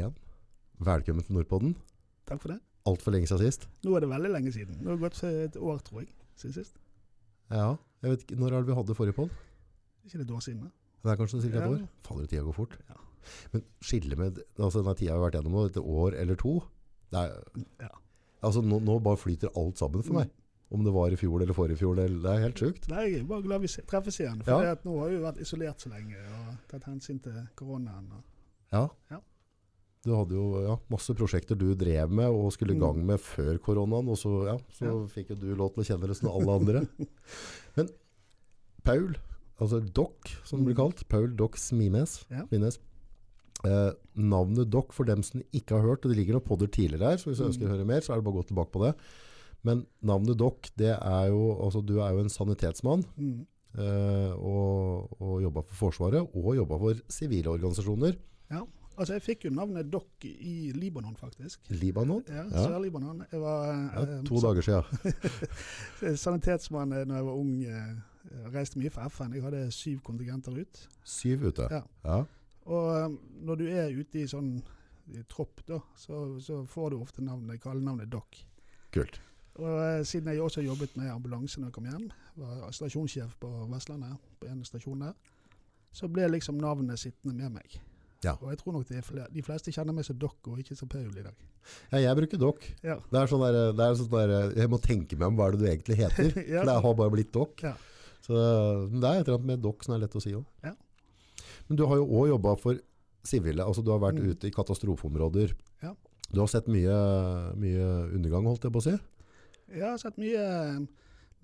2021. Velkommen til Nordpodden. Takk for det. Altfor lenge siden sist. Nå er det veldig lenge siden. Nå har det gått et år, tror jeg, siden sist. Ja, jeg vet ikke, Når er det vi hadde forrige podd? Ikke et år siden? da? Det er kanskje ca. et Ja. år? Faller tida går fort. Ja. Men skille med altså denne tida vi har vært gjennom nå, et år eller to det er, Ja. altså nå, nå bare flyter alt sammen for meg. Om det var i fjor eller forrige fjor, det, det er helt sjukt. Nei, jeg er bare glad vi treffes igjen. For Ja. at nå har vi vært isolert så lenge og tatt hensyn til koronaen. Og, Ja. Du hadde jo ja, masse prosjekter du drev med og skulle i Mm. gang med før koronaen, og så, ja, så fikk jo du lov til å kjenne det som alle andre. Men Paul, altså Doc som det blir Mm. kalt, Paul Doc Smines, Ja. Smines. Eh, navnet Doc, for dem som ikke har hørt, og det ligger noen podder tidligere her, så hvis du Mm. ønsker å høre mer, så er det bare å gå tilbake på det. Men navnet Doc, det er jo, altså du er jo en sanitetsmann, mm. eh, og, og jobba for Forsvaret, og jobba for sivile organisasjoner. Ja. Altså, jeg fikk jo navnet Dock i Libanon, faktisk. Libanon? Ja. Sør-Libanon. Jeg var Ja, eh, to dager siden. sa- sanitetsmann da jeg var ung. Eh, reiste mye for FN. Jeg hadde syv kontingenter ut. Syv ute. Ja. Ja. Og eh, når du er ute i sånn i tropp, da, så, så får du ofte navnet, kallenavnet Dock. Kult. Og eh, siden jeg også jobbet med ambulanse når jeg kom hjem, var stasjonssjef på Vestlandet, på en stasjon der, så ble liksom navnet sittende med meg. Ja. Og jeg tror nok de, fleste kjenner meg som Doc og ikke som Paul i dag. Ja, jeg bruker Doc. Ja. Det er sånn der, det er sånn der, jeg må tenke meg om hva er det du egentlig heter. Ja. For det har bare blitt Doc. Ja. Så det er et eller annet med Doc som er lett å si òg. Ja. Men du har jo òg jobba for sivile. Altså du har vært Mm. ute i katastrofeområder. Ja. Du har sett mye, mye undergang, holdt jeg på å si. Jeg har sett mye eh,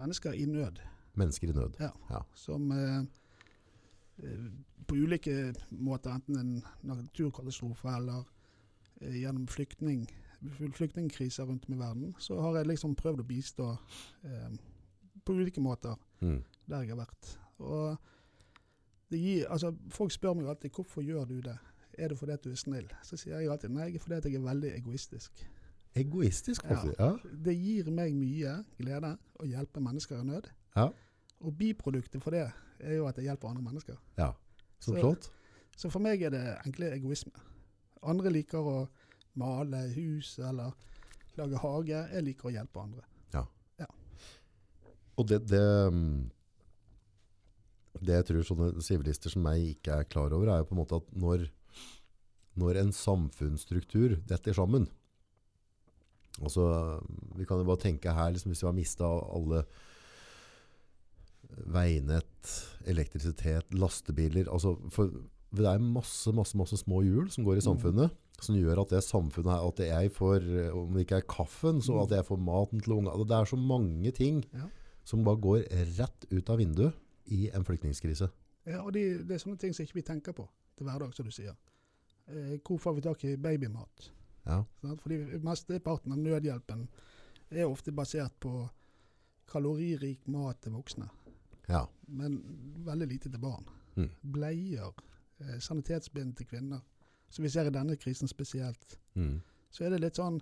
mennesker i nød Mennesker i nød. Ja. Ja. som eh, eh, på ulike måter, enten en naturkatastrofe eller eh, gjennom flyktning, flyktningkriser rundt om i verden, så har jeg liksom prøvd å bistå eh, på ulike måter Mm. der jeg har vært. Gir, altså, folk spør meg alltid hvorfor gjør du det. Er det fordi at du er snill? Så sier jeg alltid nei, fordi at jeg er veldig egoistisk. Egoistisk, Ja. faktisk. Ja. Det gir meg mye glede å hjelpe mennesker i nød. Ja. Og biproduktet for det er jo at jeg hjelper andre mennesker. ja. Så Så- flott. Så for meg er det egentlig egoisme. Andre liker å male hus eller lage hage. Jeg liker å hjelpe andre. Og det, det, mm, det jeg tror sånne sivilister som meg ikke er klar over, er jo på en måte at når, når en samfunnsstruktur detter sammen altså, Vi kan jo bare tenke her, liksom, hvis vi har mista alle veinett, elektrisitet, lastebiler altså, for Det er masse, masse, masse små hjul som går i samfunnet. Som gjør at det samfunnet her, at jeg får, om det ikke er kaffen, så at jeg får maten til ungene. Det er så mange ting Ja. som bare går rett ut av vinduet i en flyktningkrise. Ja, og de, det er sånne ting som ikke vi tenker på til hverdag, som du sier. Eh, hvor får vi tak i babymat? Ja. Fordi Mesteparten av nødhjelpen er ofte basert på kaloririk mat til voksne, ja. men veldig lite til barn. Mm. Bleier, eh, sanitetsbind til kvinner. Så vi ser i denne krisen spesielt. Mm. Så er det litt sånn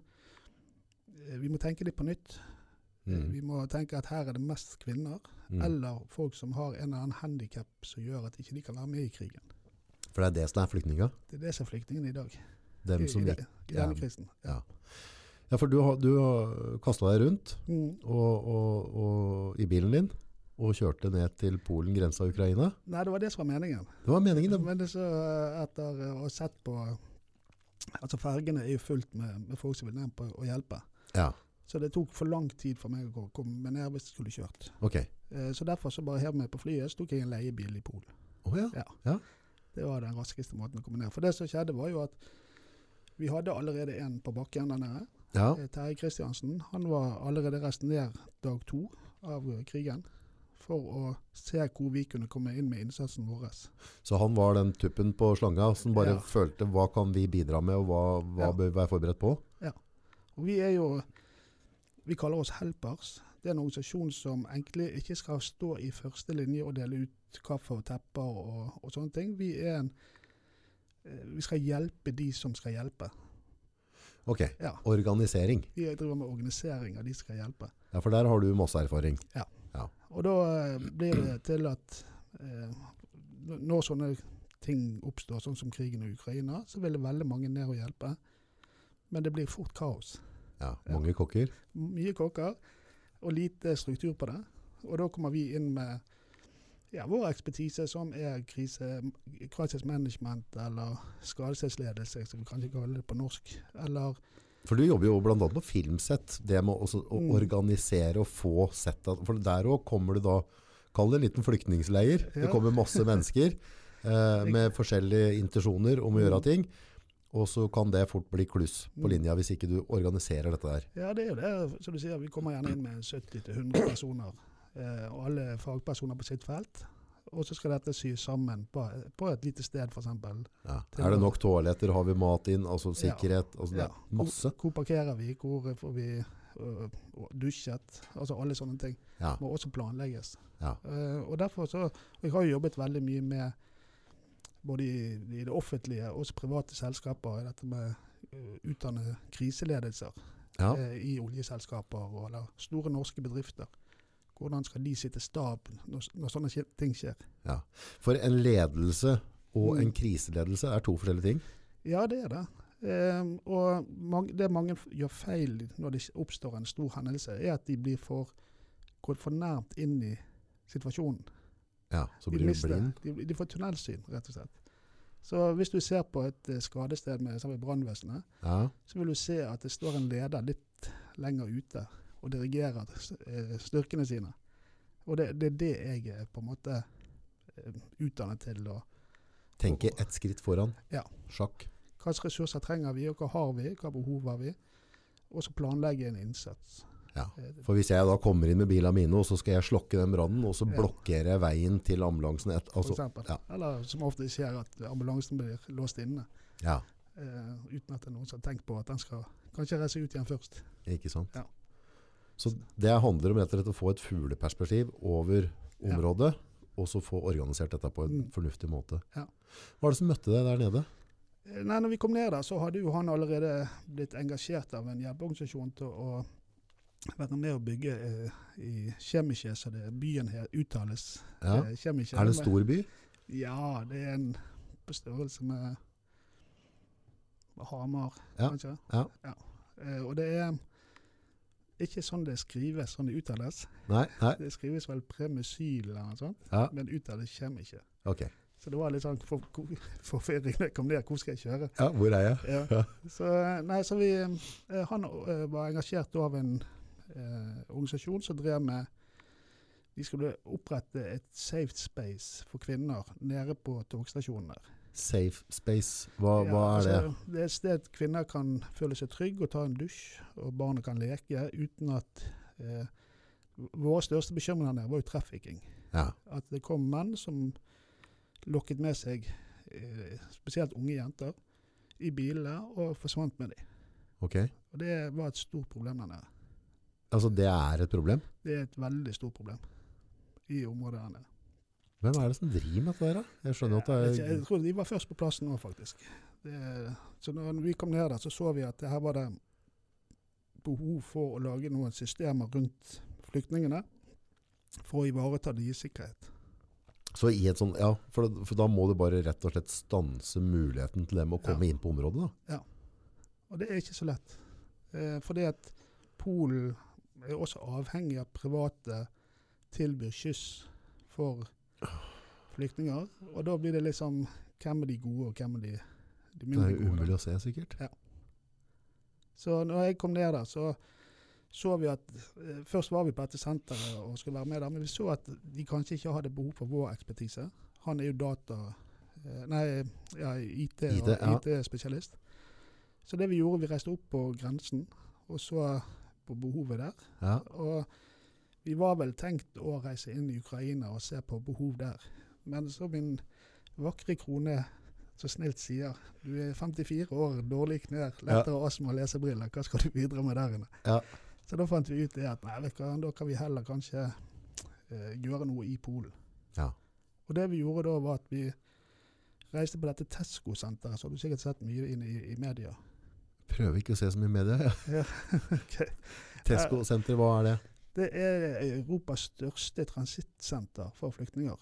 eh, Vi må tenke litt på nytt. Eh, Mm. Vi må tenke at her er det mest kvinner, Mm. eller folk som har en eller annen handikap som gjør at ikke de kan være med i krigen. For det er det som er flyktninger. Det er det som er flyktningene i dag. Dem som i, i, i denne ja. krisen. Ja. Ja, for du har, du har kasta deg rundt Mm. og, og, og, i bilen din og kjørte ned til Polen, grensa Ukraina. Nei, det var det som var meningen. Det var meningen. Det. Men det så etter å ha sett på Altså Fergene er jo fullt med, med folk som vil ned på å hjelpe. Ja, Så det tok for lang tid for meg å komme ned hvis jeg skulle kjørt. ok. Eh, Så derfor så bare hev meg på flyet, så tok jeg en leiebil i Polen. Oh, ja. Ja. Ja. Det var den raskeste måten å komme ned. For det som skjedde, var jo at vi hadde allerede en på bakken der nede. ja. Eh, Terje Kristiansen. Han var allerede resten ned dag to av krigen for å se hvor vi kunne komme inn med innsatsen vår. Så han var den tuppen på slanga som bare Ja. følte hva kan vi bidra med, og hva, hva Ja. bør vi være forberedt på? Og vi er jo Vi kaller oss Helpers. Det er en organisasjon som egentlig ikke skal stå i første linje og dele ut kaffe og tepper og, og sånne ting. Vi er en eh, Vi skal hjelpe de som skal hjelpe. Ok, Ja. organisering. Vi driver med organisering av de som skal hjelpe. Ja, for der har du masse erfaring. Og da eh, blir det til at eh, når sånne ting oppstår, sånn som krigen i Ukraina, så vil det veldig mange ned og hjelpe. Men det blir fort kaos. Ja, mange kokker. Mye kokker og lite struktur på det. Og da kommer vi inn med ja, vår ekspertise, som er krise, crisis management eller skadelsesledelse, som vi kanskje kaller det på norsk. Eller For du jobber jo bl.a. på filmsett. Det med også å Mm. organisere og få sett For der òg kommer du da Kall det en liten flyktningleir. Det kommer masse mennesker eh, med forskjellige intensjoner om å gjøre ting. Og så kan det fort bli kluss på Mm. linja hvis ikke du organiserer dette der. Ja, det er jo det. Som du sier, vi kommer gjerne inn med 70-100 personer. Eh, og alle fagpersoner på sitt felt. Og så skal dette sys sammen på, på et lite sted, f.eks. Ja. Er det nok toaletter? Har vi mat inn? Altså sikkerhet? Altså, Ja. masse. Hvor, hvor parkerer vi? Hvor får vi uh, dusjet? Altså alle sånne ting Ja. må også planlegges. Ja. Uh, og derfor så, og Jeg har jo jobbet veldig mye med både i, i det offentlige og private selskaper i dette med uh, utdanne kriseledelser Ja. i oljeselskaper og, eller store norske bedrifter. Hvordan skal de sitte stab når, når sånne ting skjer? For en ledelse og Mm. en kriseledelse er to forskjellige ting. Ja, det er det. Um, og mange, det mange gjør feil når det oppstår en stor hendelse, er at de blir for, går for nærmt inn i situasjonen. Ja, så blir de, mister- blind. de, de får tunnelsyn, rett og slett. Så hvis du ser på et eh, skadested med med brannvesenet, Ja. så vil du se at det står en leder litt lenger ute og dirigerer eh, styrkene sine. Og det, det er det jeg er på en måte eh, utdannet til. å Tenke ett skritt foran. Ja. Sjakk. Hva slags ressurser trenger vi, og hva har vi, hva behov har vi? Og så planlegge en innsats. Ja. Eh, For hvis jeg da kommer inn med bilen mine, og så skal jeg slokke den brannen, og så blokkerer jeg veien til ambulansen et, altså, ja. Eller som ofte skjer, at ambulansen blir låst inne. Ja, Uh, uten at det er noen som har tenkt på at den skal kanskje reise ut igjen først. ikke sant? Ja. Så det handler om rett og slett å få et fugleperspektiv over Ja. området, og så få organisert dette på en Mm. fornuftig måte. Ja. Hva er det som møtte deg der nede? Eh, Nei, når vi kom ned der, så hadde jo han allerede blitt engasjert av en hjelpeorganisasjon til å være med å bygge eh, i Kjemiske, så det byen her uttales. Ja. Eh. Er det en stor by? Ja, det er en på størrelse med, Hamar, Ja, kanskje. ja. Eh, og det er ikke sånn det skrives, sånn det uttales. Nei? Nei? Det skrives vel premusyl eller noe sånt, Ja, men uttales kommer ikke. Okay. Så det var litt sånn for, forvirring da jeg kom ned. Hvor skal jeg kjøre? Ja, hvor er jeg? Ja. Ja. Så, nei, så vi, eh, han eh, var engasjert av en eh, organisasjon som drev med De skulle opprette et safe space for kvinner nede på togstasjonene. Safe space, hva, Ja, hva er det? altså, Det er et sted kvinner kan føle seg trygge og ta en dusj, og barna kan leke uten at eh, Våre største bekymringer der var jo trafficking. Ja, At det kom menn som lokket med seg eh, spesielt unge jenter i bilene og forsvant med dem. Okay. Og det var et stort problem der nede. Altså det er et problem. Det er et veldig stort problem i området der nede. Hvem er det som driver med dette da? Jeg skjønner at det er... jeg tror de var først på plassen nå, faktisk. Det, så når vi kom ned der, så så vi at her var det behov for å lage noen systemer rundt flyktningene for å ivareta deres sikkerhet. Så i et sånn, ja, for, for da må du bare rett og slett stanse muligheten til dem å komme Ja. inn på området da. Ja. Og det er ikke så lett. Eh, fordi at Polen er også avhengig av private tilbyr skyss for flyktninger. Og da blir det liksom Hvem er de gode, og hvem er de, de Det er jo umulig å se sikkert. Så når jeg kom ned der, så så vi at eh, Først var vi på dette senteret og skulle være med der, men vi så at de kanskje ikke hadde behov for vår ekspertise. Han er jo data... eh, Nei, ja, IT, IT, ja. IT-spesialist. Så det vi gjorde, vi reiste opp på grensen og så på behovet der. Ja, Og vi var vel tenkt å reise inn i Ukraina og se på behov der. Men så min vakre krone så snilt sier du er 54 år, dårlig knær, lettere astma og lesebriller, hva skal du bidra med der inne? Ja. Så da fant vi ut det at nei, vet du da kan vi heller kanskje eh, gjøre noe i Polen. Ja. Og det vi gjorde da var at vi reiste på dette Tesco-senteret, så har du sikkert sett mye inn i, i media. prøver ikke å se så mye media. Ja. okay. Tesco-senter, hva er det? Det er Europas største transittsenter for flyktninger.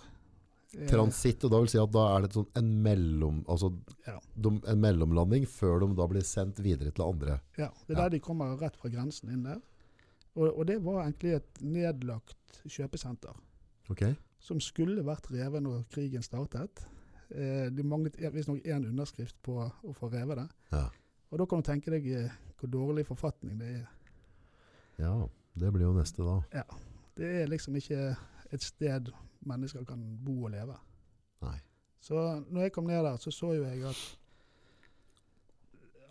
Eh, Transitt, og da vil si at da er det sånn en, mellom, altså Ja. de, en mellomlanding før de da blir sendt videre til andre. Ja, det er Ja. der de kommer rett fra grensen inn der. Og, og det var egentlig et nedlagt kjøpesenter Ok? som skulle vært revet når krigen startet. Eh, de manglet visstnok én underskrift på å få revet det. Ja. Og da kan du tenke deg eh, hvor dårlig forfatning det er. ja, det blir jo neste da. Ja. Det er liksom ikke et sted mennesker kan bo og leve. Nei. Så når jeg kom ned der, så så jo jeg at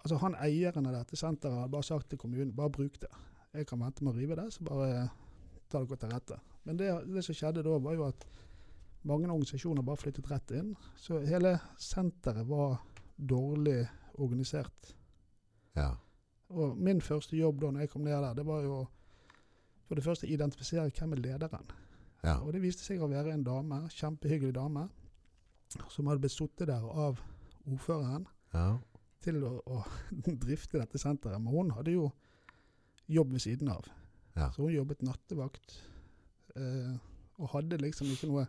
altså han eieren av dette senteret hadde bare sagt til kommunen bare bruk det. Jeg kan vente med å rive det, så bare ta dere til rette. Men det, det som skjedde da, var jo at mange organisasjoner bare flyttet rett inn. Så hele senteret var dårlig organisert. Ja. Og min første jobb da når jeg kom ned der, det var jo for det første identifisere hvem er lederen. ja. Og det viste seg å være en dame, kjempehyggelig dame, som hadde blitt sittet der av ordføreren ja. til å, å drifte dette senteret. Men hun hadde jo jobb ved siden av. Ja. Så hun jobbet nattevakt. Eh, og hadde liksom ikke noe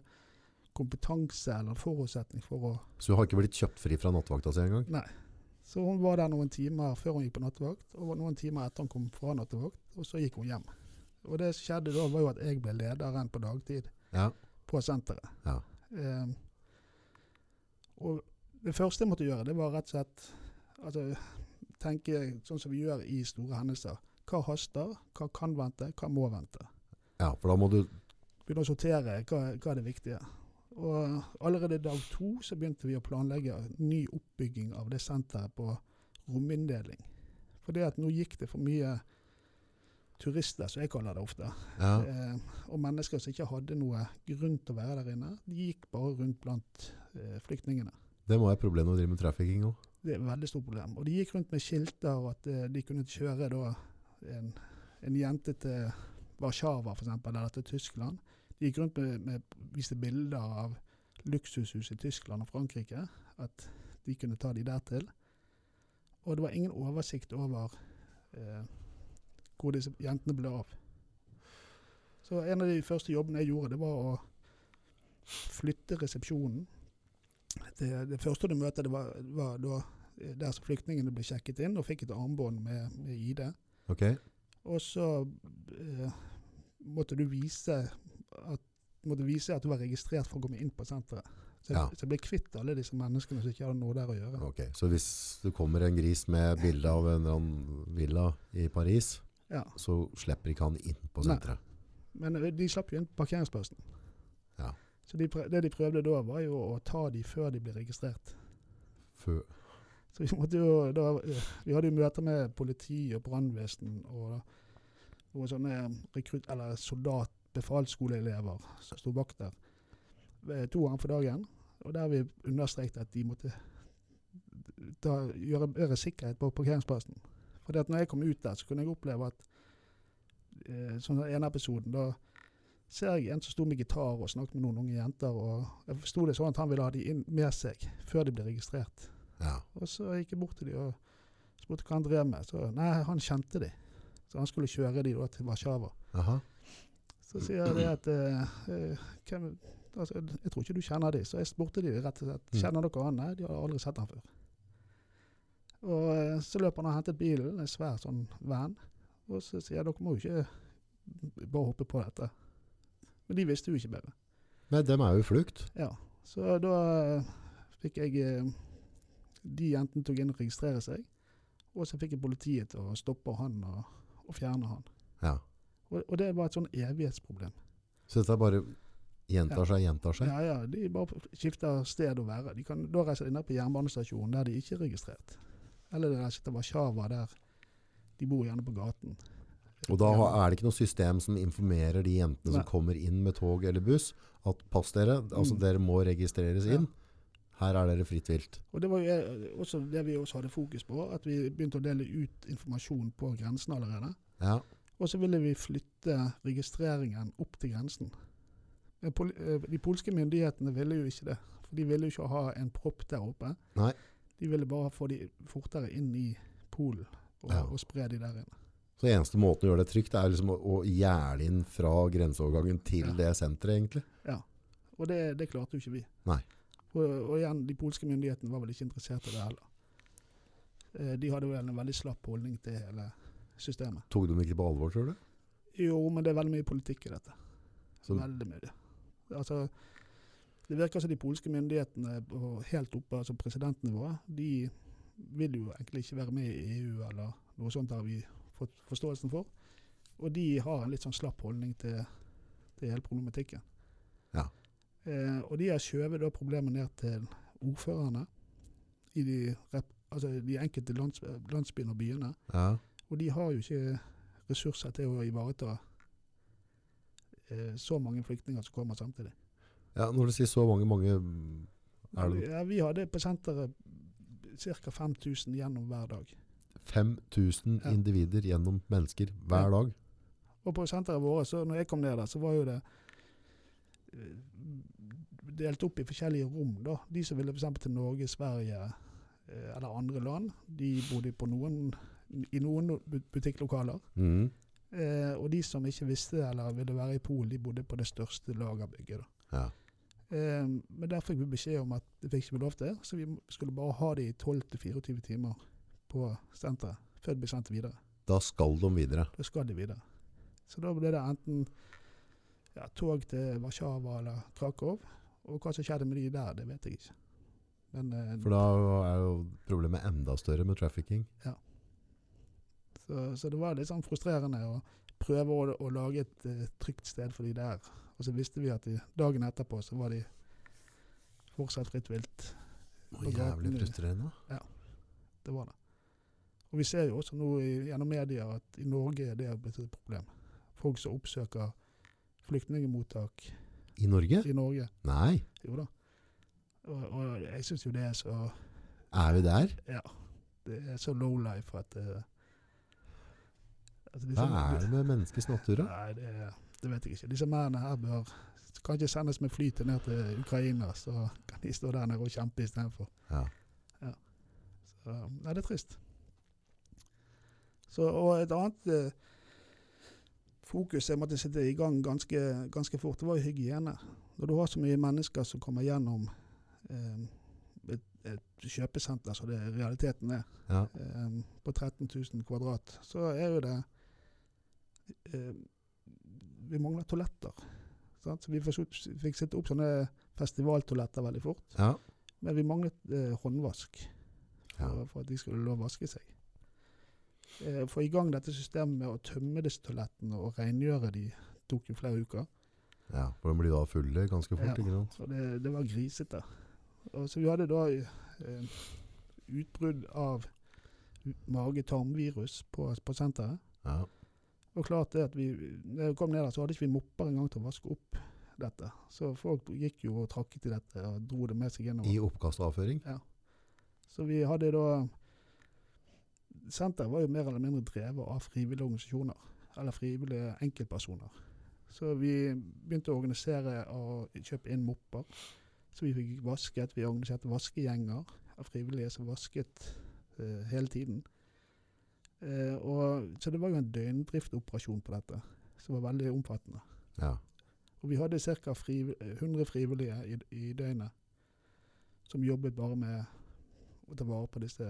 kompetanse eller forutsetning for å Så hun har ikke blitt kjøpt fri fra nattevakta si engang? Nei. Så hun var der noen timer før hun gikk på nattevakt, og noen timer etter hun kom fra nattevakt, og så gikk hun hjem. Og det som skjedde da, var jo at jeg ble lederen på dagtid Ja. på senteret. Ja. Um, og det første jeg måtte gjøre, det var rett og slett altså, tenke sånn som vi gjør i store hendelser. Hva haster, hva kan vente, hva må vente. ja, for da må du Begynne å sortere hva, hva er det viktige. Og allerede dag to så begynte vi å planlegge ny oppbygging av det senteret på rominndeling. For det at nå gikk det for mye turister, som jeg kaller det ofte. ja. Eh, og mennesker som ikke hadde noe grunn til å være der inne. De gikk bare rundt blant eh, flyktningene. Det må være et problem å drive med trafficking òg. Det er et veldig stort problem. Og de gikk rundt med skilter og at eh, de kunne kjøre da en, en jente til Warszawa f.eks., eller til Tyskland. De gikk rundt med, med viste bilder av luksushus i Tyskland og Frankrike. At de kunne ta de der til. Og det var ingen oversikt over eh, hvor disse jentene ble av. Så en av de første jobbene jeg gjorde, det var å flytte resepsjonen. Det, det første du møter, det var, var da eh, der som flyktningene ble sjekket inn og fikk et armbånd med, med ID. Ok? Og så eh, måtte du vise at, måtte vise at du var registrert for å komme inn på senteret. Så, Ja. så jeg ble kvitt alle disse menneskene som ikke hadde noe der å gjøre. ok. Så hvis det kommer en gris med bilde av en eller annen villa i Paris, Ja. så slipper ikke han inn på senteret? Men eh, de slapp jo inn på parkeringsplassen. Ja. Så de, prøv, det de prøvde da, var jo å ta de før de ble registrert. Før. Så vi måtte jo da, eh, Vi hadde jo møter med politi og brannvesen og noen sånne rekrutt... Eller soldat, befalsskoleelever som sto vakt der eh, to ganger for dagen. Og der vi understreket at de måtte da, gjøre bedre sikkerhet på parkeringsplassen. For når jeg kom ut der, så kunne jeg oppleve at eh, sånn den ene episoden, da ser jeg en som sto med gitar og snakket med noen unge jenter. og Jeg forsto det sånn at han ville ha de inn med seg før de ble registrert. Ja. Og så gikk jeg bort til de og spurte hva han drev med. Så nei, han kjente de. Så han skulle kjøre de da til Warszawa. Så sier jeg det at eh, eh, hvem, altså, Jeg tror ikke du kjenner de. Så jeg spurte de rett og slett Mm. kjenner dere han. Nei, de har aldri sett han før. Og eh, så løper han og henter bilen, en svær sånn van. Og så sier jeg dere må jo ikke bare hoppe på dette. Men de visste jo ikke bedre. Men dem er jo i flukt. Ja, så da eh, fikk jeg eh, De jentene tok inn og registrere seg. Og så fikk jeg politiet til å stoppe han og, og fjerne han. Ja. Og, og det var et sånn evighetsproblem. Så dette bare gjentar seg, gjentar seg. Ja, ja, De bare skifter sted å være. De kan, da reiser de ned på jernbanestasjonen der de ikke er registrert. Eller det reiser til Warszawa der de bor gjerne på gaten. Og da er det ikke noe system som informerer de jentene som kommer inn med tog eller buss, at pass dere, altså Mm. dere må registreres inn. Her er dere fritt vilt. Og Det var jo eh, også det vi også hadde fokus på, at vi begynte å dele ut informasjon på grensen allerede. Ja. Og så ville vi flytte registreringen opp til grensen. Eh, De polske myndighetene ville jo ikke det. For de ville jo ikke ha en propp der oppe. Nei. De ville bare få de fortere inn i Polen og, Ja. og spre de der inne. Så eneste måten å gjøre det trygt, er liksom å, å gjerde inn fra grenseovergangen til Ja. det senteret, egentlig. Ja. Og det, det klarte jo ikke vi. Nei. Og, og igjen, de polske myndighetene var vel ikke interessert i det heller. Eh, de hadde vel en veldig slapp holdning til hele systemet. Tok de ikke på alvor, tror du? Jo, men det er veldig mye politikk i dette. Så- Veldig mye. Altså, det virker som de polske myndighetene helt oppe, altså presidentnivået, de vil jo egentlig ikke være med i EU eller noe sånt har vi fått forståelsen for. Og de har en litt sånn slapp holdning til, til hele problematikken. Ja. Eh, og de har skjøvet problemet ned til ordførerne i de, altså de enkelte lands, landsbyene og byene. Ja. Og de har jo ikke ressurser til å ivareta eh, så mange flyktninger som kommer samtidig. Ja. Når du sier så mange, mange er det Ja, vi hadde på senteret ca. 5000 gjennom hver dag. 5000 Ja. individer gjennom mennesker hver Ja. dag. Og på senteret vårt, så når jeg kom ned der, så var jo det eh, delt opp i forskjellige rom. da. De som ville f.eks. til Norge, Sverige eh, eller andre land, de bodde på noen, i noen butikklokaler. Mm. Eh, og de som ikke visste eller ville være i Polen, de bodde på det største lagerbygget. da. Ja. Eh, men der fikk vi beskjed om at det fikk ikke vi lov til, så vi skulle bare ha det i 12-24 timer på senteret før det ble sendt videre. Da skal de videre. Da skal de videre. Så da ble det enten ja, tog til Warszawa eller Krakow. Og hva som skjedde med de der, det vet jeg ikke. Men eh, For da er jo problemet enda større med trafficking. så, så det var litt sånn frustrerende å prøve å, å lage et uh, trygt sted for de der. Og så visste vi at de, dagen etterpå så var de fortsatt fritt vilt. Og jævlig frustrerende. Ja, Det var det. Og vi ser jo også nå i, gjennom media at i Norge er det blitt et problem. Folk som oppsøker flyktningemottak I Norge? i Norge. Nei. Jo da. Og, og jeg syns jo det er så Er vi der? Ja. Det er så low life at uh, altså Hva er det med menneskets natur, da? Nei, det, det vet jeg ikke. Disse mennene her bør ikke sendes med fly til ned til Ukraina, så kan de stå der nede og kjempe istedenfor. Ja. Så, nei, det er trist. Så, og et annet eh, fokus jeg måtte sette i gang ganske, ganske fort, det var jo hygiene. Når du har så mye mennesker som kommer gjennom eh, et, et kjøpesenter, som det realiteten er, Ja. eh, på 13 000 kvadrat, så er jo det eh, Vi mangler toaletter. Sant? Så vi fikk, sette opp sånne festivaltoaletter veldig fort. ja. Men vi manglet eh, håndvask Ja. for, for at de skulle lov å vaske seg. Eh, Få i gang dette systemet med å tømme disse toalettene og rengjøre de tok jo flere uker. ja. For de blir da fulle ganske fort, Ja. ikke sant? Og det, det var grisete. Og så vi hadde da eh, utbrudd av mage-tarmvirus på, på senteret. Ja. Og klart det at vi, når jeg kom ned der, så hadde ikke vi mopper engang til å vaske opp dette. Så folk gikk jo og trakket i dette og dro det med seg gjennom. I oppkast og avføring? Så vi hadde da Senteret var jo mer eller mindre drevet av frivillige organisasjoner. Eller frivillige enkeltpersoner. Så vi begynte å organisere og kjøpe inn mopper. Så vi fikk vasket. Vi organiserte vaskegjenger av frivillige som vasket uh, hele tiden. Eh, og, så det var jo en døgndriftoperasjon på dette, som var veldig omfattende. Ja. Og vi hadde ca. 100 frivillige i, i døgnet som jobbet bare med å ta vare på disse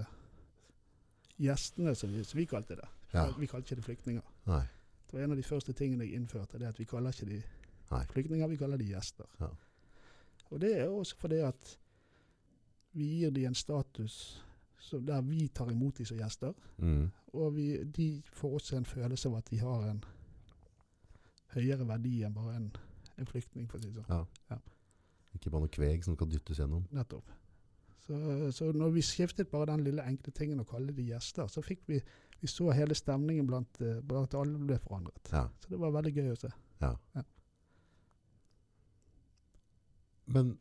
gjestene, som vi, som vi kalte det. Ja. Vi kalte ikke det flyktninger. Nei. Det var en av de første tingene jeg innførte, det at vi kaller ikke de Nei. flyktninger, vi kaller de gjester. Ja. Og det er også fordi at vi gir de en status der vi tar imot de som gjester, Mm. og vi, de får også en følelse av at de har en høyere verdi enn bare en, en flyktning, for å si det sånn. Ja. Ikke bare noe kveg som skal dyttes gjennom. Nettopp. Så, så når vi skiftet bare den lille enkle tingen å kalle de gjester, så fikk vi vi så hele stemningen blant, eh, blant alle ble forandret. Ja. Så det var veldig gøy å se. Ja. Ja. Men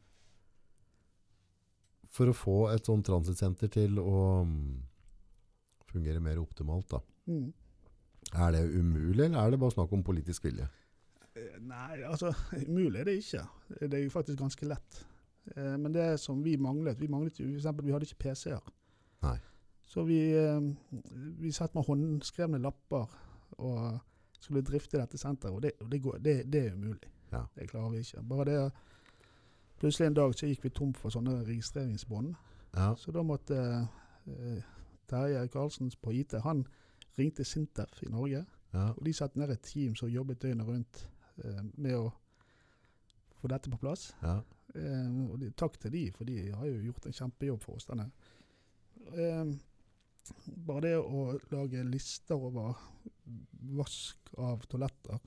for å få et sånt transitsenter til å mm, fungere mer optimalt, da, Mm. er det umulig, eller er det bare snakk om politisk vilje? Eh, Nei, altså umulig er det ikke. Det er jo faktisk ganske lett. Eh, Men det som vi manglet Vi manglet jo eksempel, vi hadde ikke PC-er. Så vi, eh, vi satt med håndskrevne lapper og skulle drifte dette senteret, og det, og det, går, det, det er umulig. Ja. Det klarer vi ikke. Bare det Plutselig en dag så gikk vi tom for sånne registreringsbånd. Ja. Så da måtte eh, Terje Karlsen på IT han ringte Sintef i Norge. Ja. Og de satte ned et team som jobbet døgnet rundt eh, med å få dette på plass. Ja. Eh, og de, takk til de, for de har jo gjort en kjempejobb for oss. Denne. Eh, bare det å lage lister over vask av toaletter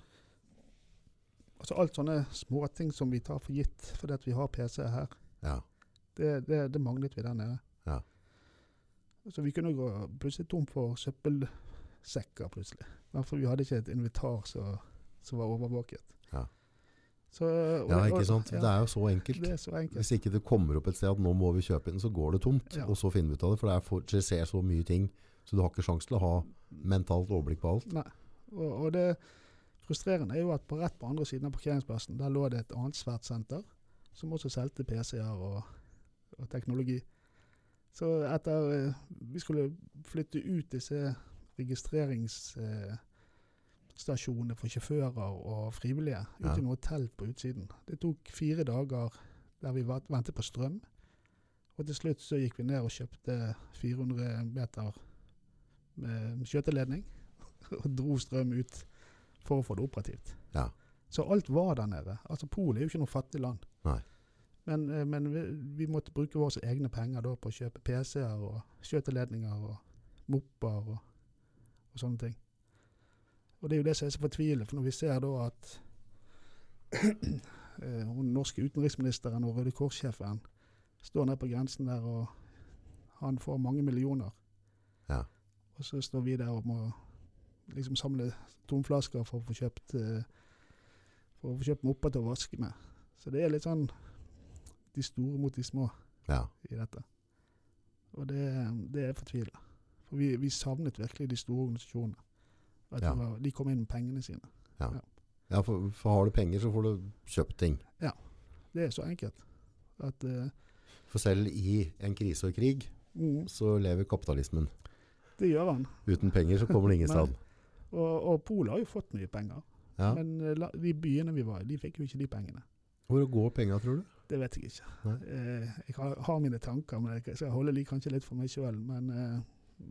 Altså alt sånne småting som vi tar for gitt fordi at vi har PC her. Ja. Det, det, det manglet vi der nede. Ja. Så vi kunne gå plutselig tom for søppelsekker plutselig. For vi hadde ikke et invitar som som var overvåket. Ja. Så, ja, ikke sant? ja, Det er jo så enkelt. det er så enkelt. Hvis ikke det kommer opp et sted at nå må vi kjøpe inn, så går det tomt. Ja. Og så finner vi ut av det, for det, er for, det skjer så mye ting. Så du har ikke sjanse til å ha mentalt overblikk på alt. Nei. Og, og det frustrerende er jo at på rett på andre siden av parkeringsplassen der lå det et annet svært senter som også solgte PC-er og, og teknologi. Så etter eh, vi skulle flytte ut disse registreringsstasjonene for sjåfører og frivillige ut Ja. i noe telt på utsiden. Det tok fire dager der vi ventet på strøm. Og til slutt så gikk vi ned og kjøpte 400 meter med skjøteledning og dro strøm ut for å få det operativt. Ja. Så alt var der nede. Altså Polen er jo ikke noe fattig land. Nei. Men, eh, men vi, vi måtte bruke våre egne penger da på å kjøpe PC-er og skjøteledninger og mopper og, og sånne ting. Og det er jo det som er så fortvilende, for når vi ser da at den hun norske utenriksministeren og Røde Kors-sjefen står nede på grensen der, og han får mange millioner. Ja. Og så står vi der og må liksom samle tomflasker for å få kjøpt eh, for å få kjøpt mopper til å vaske med. Så det er litt sånn de store mot de små Ja. i dette. Og det, det er fortvila. For vi, vi savnet virkelig de store organisasjonene. Ja. de, var, de kom inn med pengene sine. ja for, for har du penger, så får du kjøpt ting. Ja. Det er så enkelt. At uh, For selv i en krise og krig, mm, så lever kapitalismen. det gjør han. Uten penger så kommer det ingen sted. Og, og Polen har jo fått mye penger. Ja. Men eh, la- de byene vi var i, de fikk jo ikke de pengene. Hvor går penga, tror du? Det vet jeg ikke. Eh, jeg har, har mine tanker, men jeg skal holde like, kanskje litt for meg sjøl. Men, eh,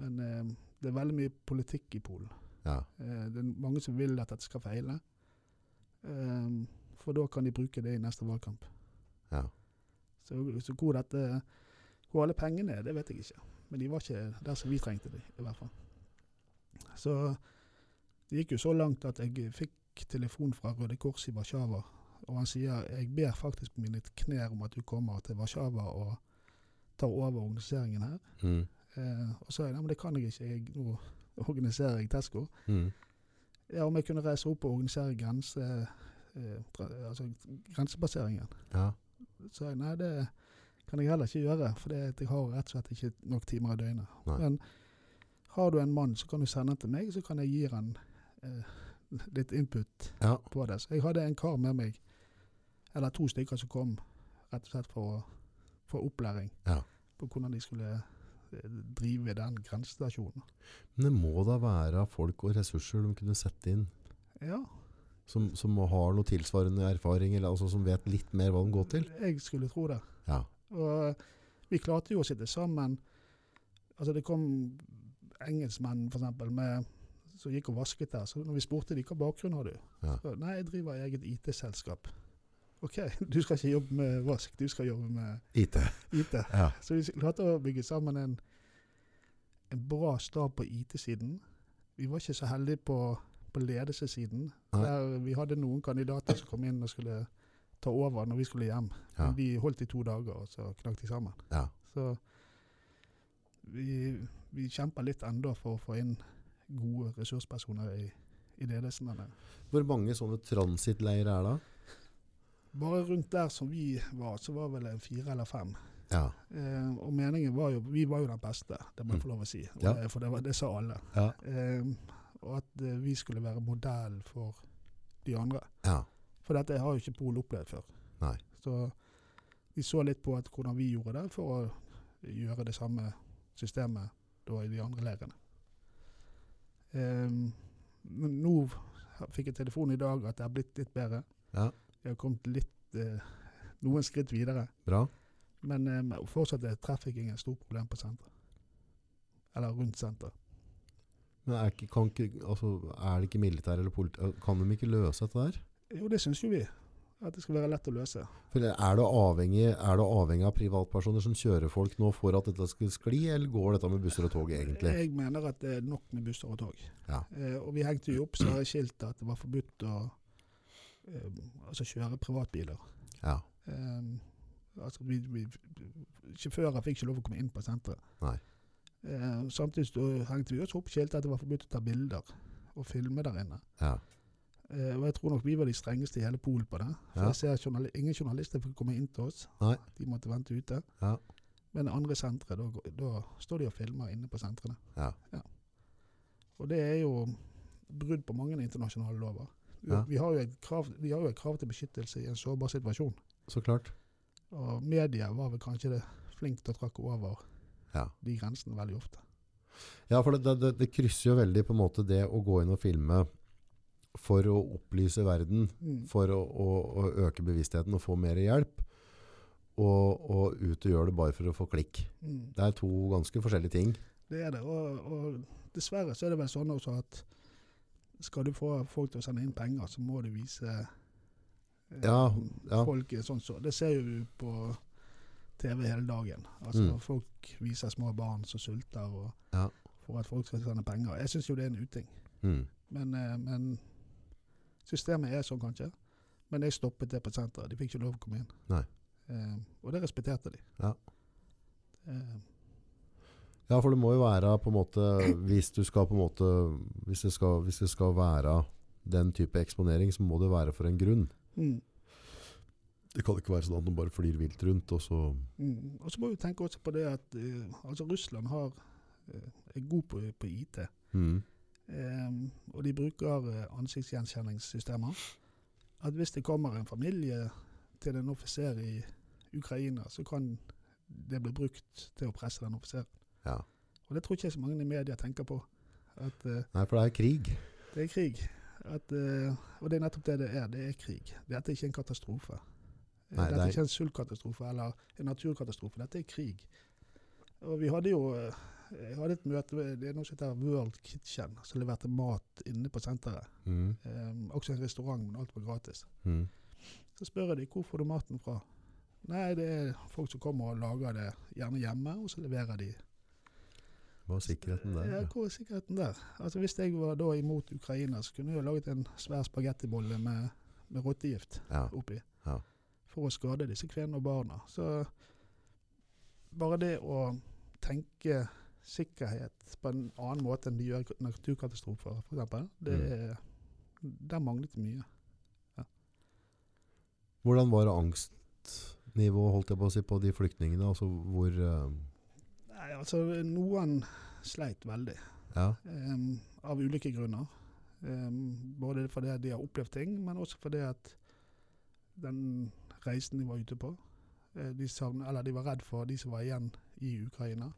men eh, det er veldig mye politikk i Polen. Ja. Eh, det er mange som vil at dette skal feile. Eh, for da kan de bruke det i neste valgkamp. Ja. Så, så hvor, dette, hvor alle pengene er, det vet jeg ikke. Men de var ikke der som vi trengte dem, i hvert fall. Så det gikk jo så langt at jeg fikk telefon fra Røde Kors i Warszawa. Og han sier jeg ber faktisk på mine knær om at du kommer til Warszawa og tar over organiseringen her. Mm. Eh, og så sa jeg nei, men det kan jeg ikke. Jeg, nå organiserer jeg Tesco. Mm. Ja, om jeg kunne reise opp og organisere grense, eh, altså grensepasseringen. Ja. Så jeg nei, det kan jeg heller ikke gjøre, for jeg har rett og slett ikke nok timer i døgnet. Nei. Men har du en mann, så kan du sende han til meg, så kan jeg gi han eh, litt input ja. på det. Så jeg hadde en kar med meg, eller to stykker som kom rett og slett for, å- få opplæring Ja. på hvordan de skulle eh, drive den grensestasjonen. Men det må da være folk og ressurser de kunne sette inn, Ja, som, som har noe tilsvarende erfaring, eller altså som vet litt mer hva de går til? jeg skulle tro det. Ja. Og vi klarte jo å sitte sammen. Altså det kom engelskmenn eksempel, med, som gikk og vasket der. Så når vi spurte de hva bakgrunn har du? Ja. Så, Nei, jeg driver eget IT-selskap. OK, du skal ikke jobbe med vask, du skal jobbe med IT. IT. Ja. Så vi klarte å bygge sammen en, en bra stab på IT-siden. Vi var ikke så heldige på, på ledelsessiden. Der vi hadde noen kandidater som kom inn og skulle ta over når vi skulle hjem. Ja. Men de holdt i to dager, og så knakk de sammen. Ja. Så vi, vi kjemper litt enda for å få inn gode ressurspersoner i, i ledelsen. Hvor mange sånne transittleirer er det? Bare rundt der som vi var, så var vel en fire eller fem. Ja. Eh, og meningen var jo Vi var jo den beste, det må Mm. jeg få lov å si. Ja. det, for det, var, det sa alle. Ja. Eh, og at eh, vi skulle være modell for de andre. ja. For dette har jo ikke Pol opplevd før. Nei. Så vi så litt på at, hvordan vi gjorde det, for å gjøre det samme systemet da i de andre leirene. Ehm, men nå fikk jeg telefon i dag at det har blitt litt bedre. Ja. Jeg har kommet litt eh, noen skritt videre. Bra. Men eh, fortsatt er trafficking et stort problem på senteret. Eller rundt senteret. Men er, ikke, ikke, altså, er det ikke militær eller politi... Kan de ikke løse dette der? Jo, det syns jo vi. At det skal være lett å løse. For er du avhengig, er du avhengig av privatpersoner som kjører folk nå for at dette skal skli, eller går dette med busser og tog egentlig? Jeg mener at det er nok med busser og tog. Ja. Eh, og vi hengte jo opp skilt at det var forbudt å eh, altså kjøre privatbiler. Ja. Eh, altså vi, vi, sjåfører fikk ikke lov å komme inn på senteret. Nei. Eh, samtidig hengte vi også opp skilt at det var forbudt å ta bilder og filme der inne. Ja. Eh, og jeg tror nok vi var de strengeste i hele Polen på det. For Ja. jeg ser journal ingen journalister fikk komme inn til oss. Nei. De måtte vente ute. Ja. Men andre sentre, da, da står de og filmer inne på sentrene. Ja. Og det er jo brudd på mange internasjonale lover. Vi, har jo et krav, vi har jo et krav til beskyttelse i en sårbar situasjon. Så klart. Og media var vel kanskje det flink til å trakke over Ja. de grensene veldig ofte. Ja, for det, det, det krysser jo veldig på en måte det å gå inn og filme for å opplyse verden, Mm. for å, å, å øke bevisstheten og få mer hjelp, og, og ut og gjøre det bare for å få klikk. Mm. Det er to ganske forskjellige ting. Det er det. Og, og dessverre så er det vel sånn også at skal du få folk til å sende inn penger, så må du vise eh, Ja, ja. folk sånn så. Det ser jo du på TV hele dagen. Altså Mm. Folk viser små barn som sulter og Ja. for at folk skal sende penger. Jeg syns jo det er en uting. Mm. Men, eh, men systemet er sånn, kanskje. Men jeg stoppet det på senteret. De fikk ikke lov å komme inn. Nei. Eh, og det respekterte de. Ja. Eh, Ja, for det må jo være på en måte Hvis du skal på en måte Hvis det skal, hvis det skal være den type eksponering, så må det være for en grunn. mm, Det kan ikke være sånn at man bare flyr vilt rundt, og så mm. Og så må vi tenke også på det at eh, altså Russland har, eh, er god på, på IT. mm. Eh, og de bruker eh, ansiktsgjenkjenningssystemer. At hvis det kommer en familie til en offiser i Ukraina, så kan det bli brukt til å presse den offiseren. Ja. Og det tror ikke så mange i media tenker på. At eh, Nei, for det er krig. det er krig. At, eh, og det er nettopp det det er. Det er krig. Dette er ikke en katastrofe. Nei, dette er- ikke en sultkatastrofe eller en naturkatastrofe. Dette er krig. Og vi hadde jo jeg hadde et møte med det er noe som heter World Kitchen, som leverte mat inne på senteret. Mm. Um, også en restaurant, men alt var gratis. Mm. Så spør jeg de hvor får du maten fra. Nei, det er folk som kommer og lager det gjerne hjemme, og så leverer de. Hva er sikkerheten der? Ja, hvor er sikkerheten der? Altså Hvis jeg var da imot Ukraina, så kunne jeg laget en svær spagettibolle med, med rottegift Ja. oppi. Ja. For å skade disse kvinnene og barna. Så bare det å tenke sikkerhet på en annen måte enn de gjør i naturkatastrofer, f.eks., det Mm. er Der manglet det mye. Hvordan var angstnivået holdt jeg på å si, på de flyktningene? Altså hvor uh... Nei, altså Noen sleit veldig. Ja. Um, av ulike grunner. Um, både fordi de har opplevd ting, men også fordi at den reisen de var ute på eh, de, savn, eller de var redd for de som var igjen i Ukraina.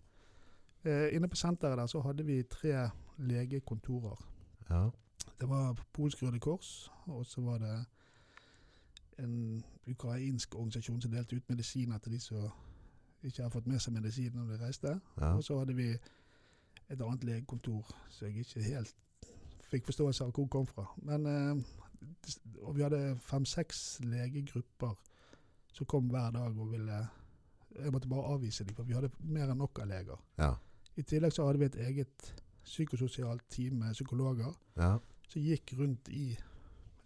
Eh, inne på senteret der så hadde vi tre legekontorer. ja. Det var Polsk Røde Kors, og så var det en ukrainsk organisasjon som delte ut medisiner til de som ikke har fått med seg medisin når de reiste. ja. Og så hadde vi et annet legekontor som jeg ikke helt fikk forståelse av hvor kom fra. Men, eh, og vi hadde fem-seks legegrupper som kom hver dag og ville Jeg måtte bare avvise dem, for vi hadde mer enn nok av leger. ja. I tillegg så hadde vi et eget psykososialt team med psykologer ja. som gikk rundt i,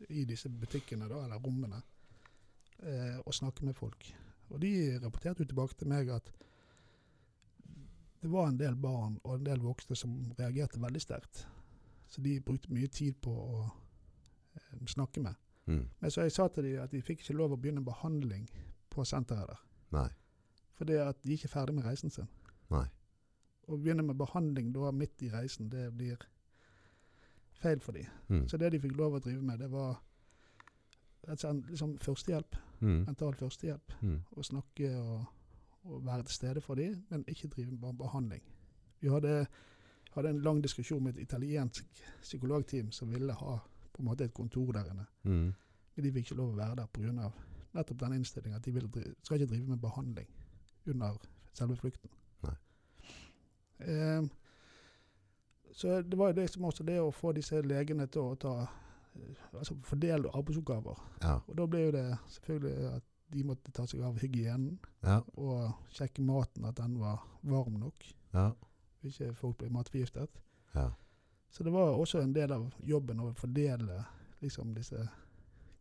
i disse butikkene, da, eller rommene, eh, og snakket med folk. Og de rapporterte jo tilbake til meg at det var en del barn og en del voksne som reagerte veldig sterkt. Så de brukte mye tid på å eh, snakke med. Mm. Men så jeg sa til dem at de fikk ikke lov å begynne behandling på senteret der. Nei. Fordi at de ikke er ferdig med reisen sin. Nei. Å begynne med behandling da midt i reisen, det blir feil for dem. Mm. Så det de fikk lov å drive med, det var liksom førstehjelp. Mm. Mental førstehjelp. Mm. Å snakke og, og være til stede for dem, men ikke drive med behandling. Vi hadde, hadde en lang diskusjon med et italiensk psykologteam som ville ha på en måte et kontor der inne. Mm. Men de fikk ikke lov å være der pga. nettopp den innstillingen at de vil skal ikke drive med behandling under selve flukten. Nei. Eh, så det var jo liksom også det å få disse legene til å ta eh, altså fordele arbeidsoppgaver. Ja. Og da ble jo det selvfølgelig at de måtte ta seg av hygienen Ja. og sjekke maten, at den var varm nok. Ja. Ikke folk ble matforgiftet. Ja. Så det var også en del av jobben å fordele liksom disse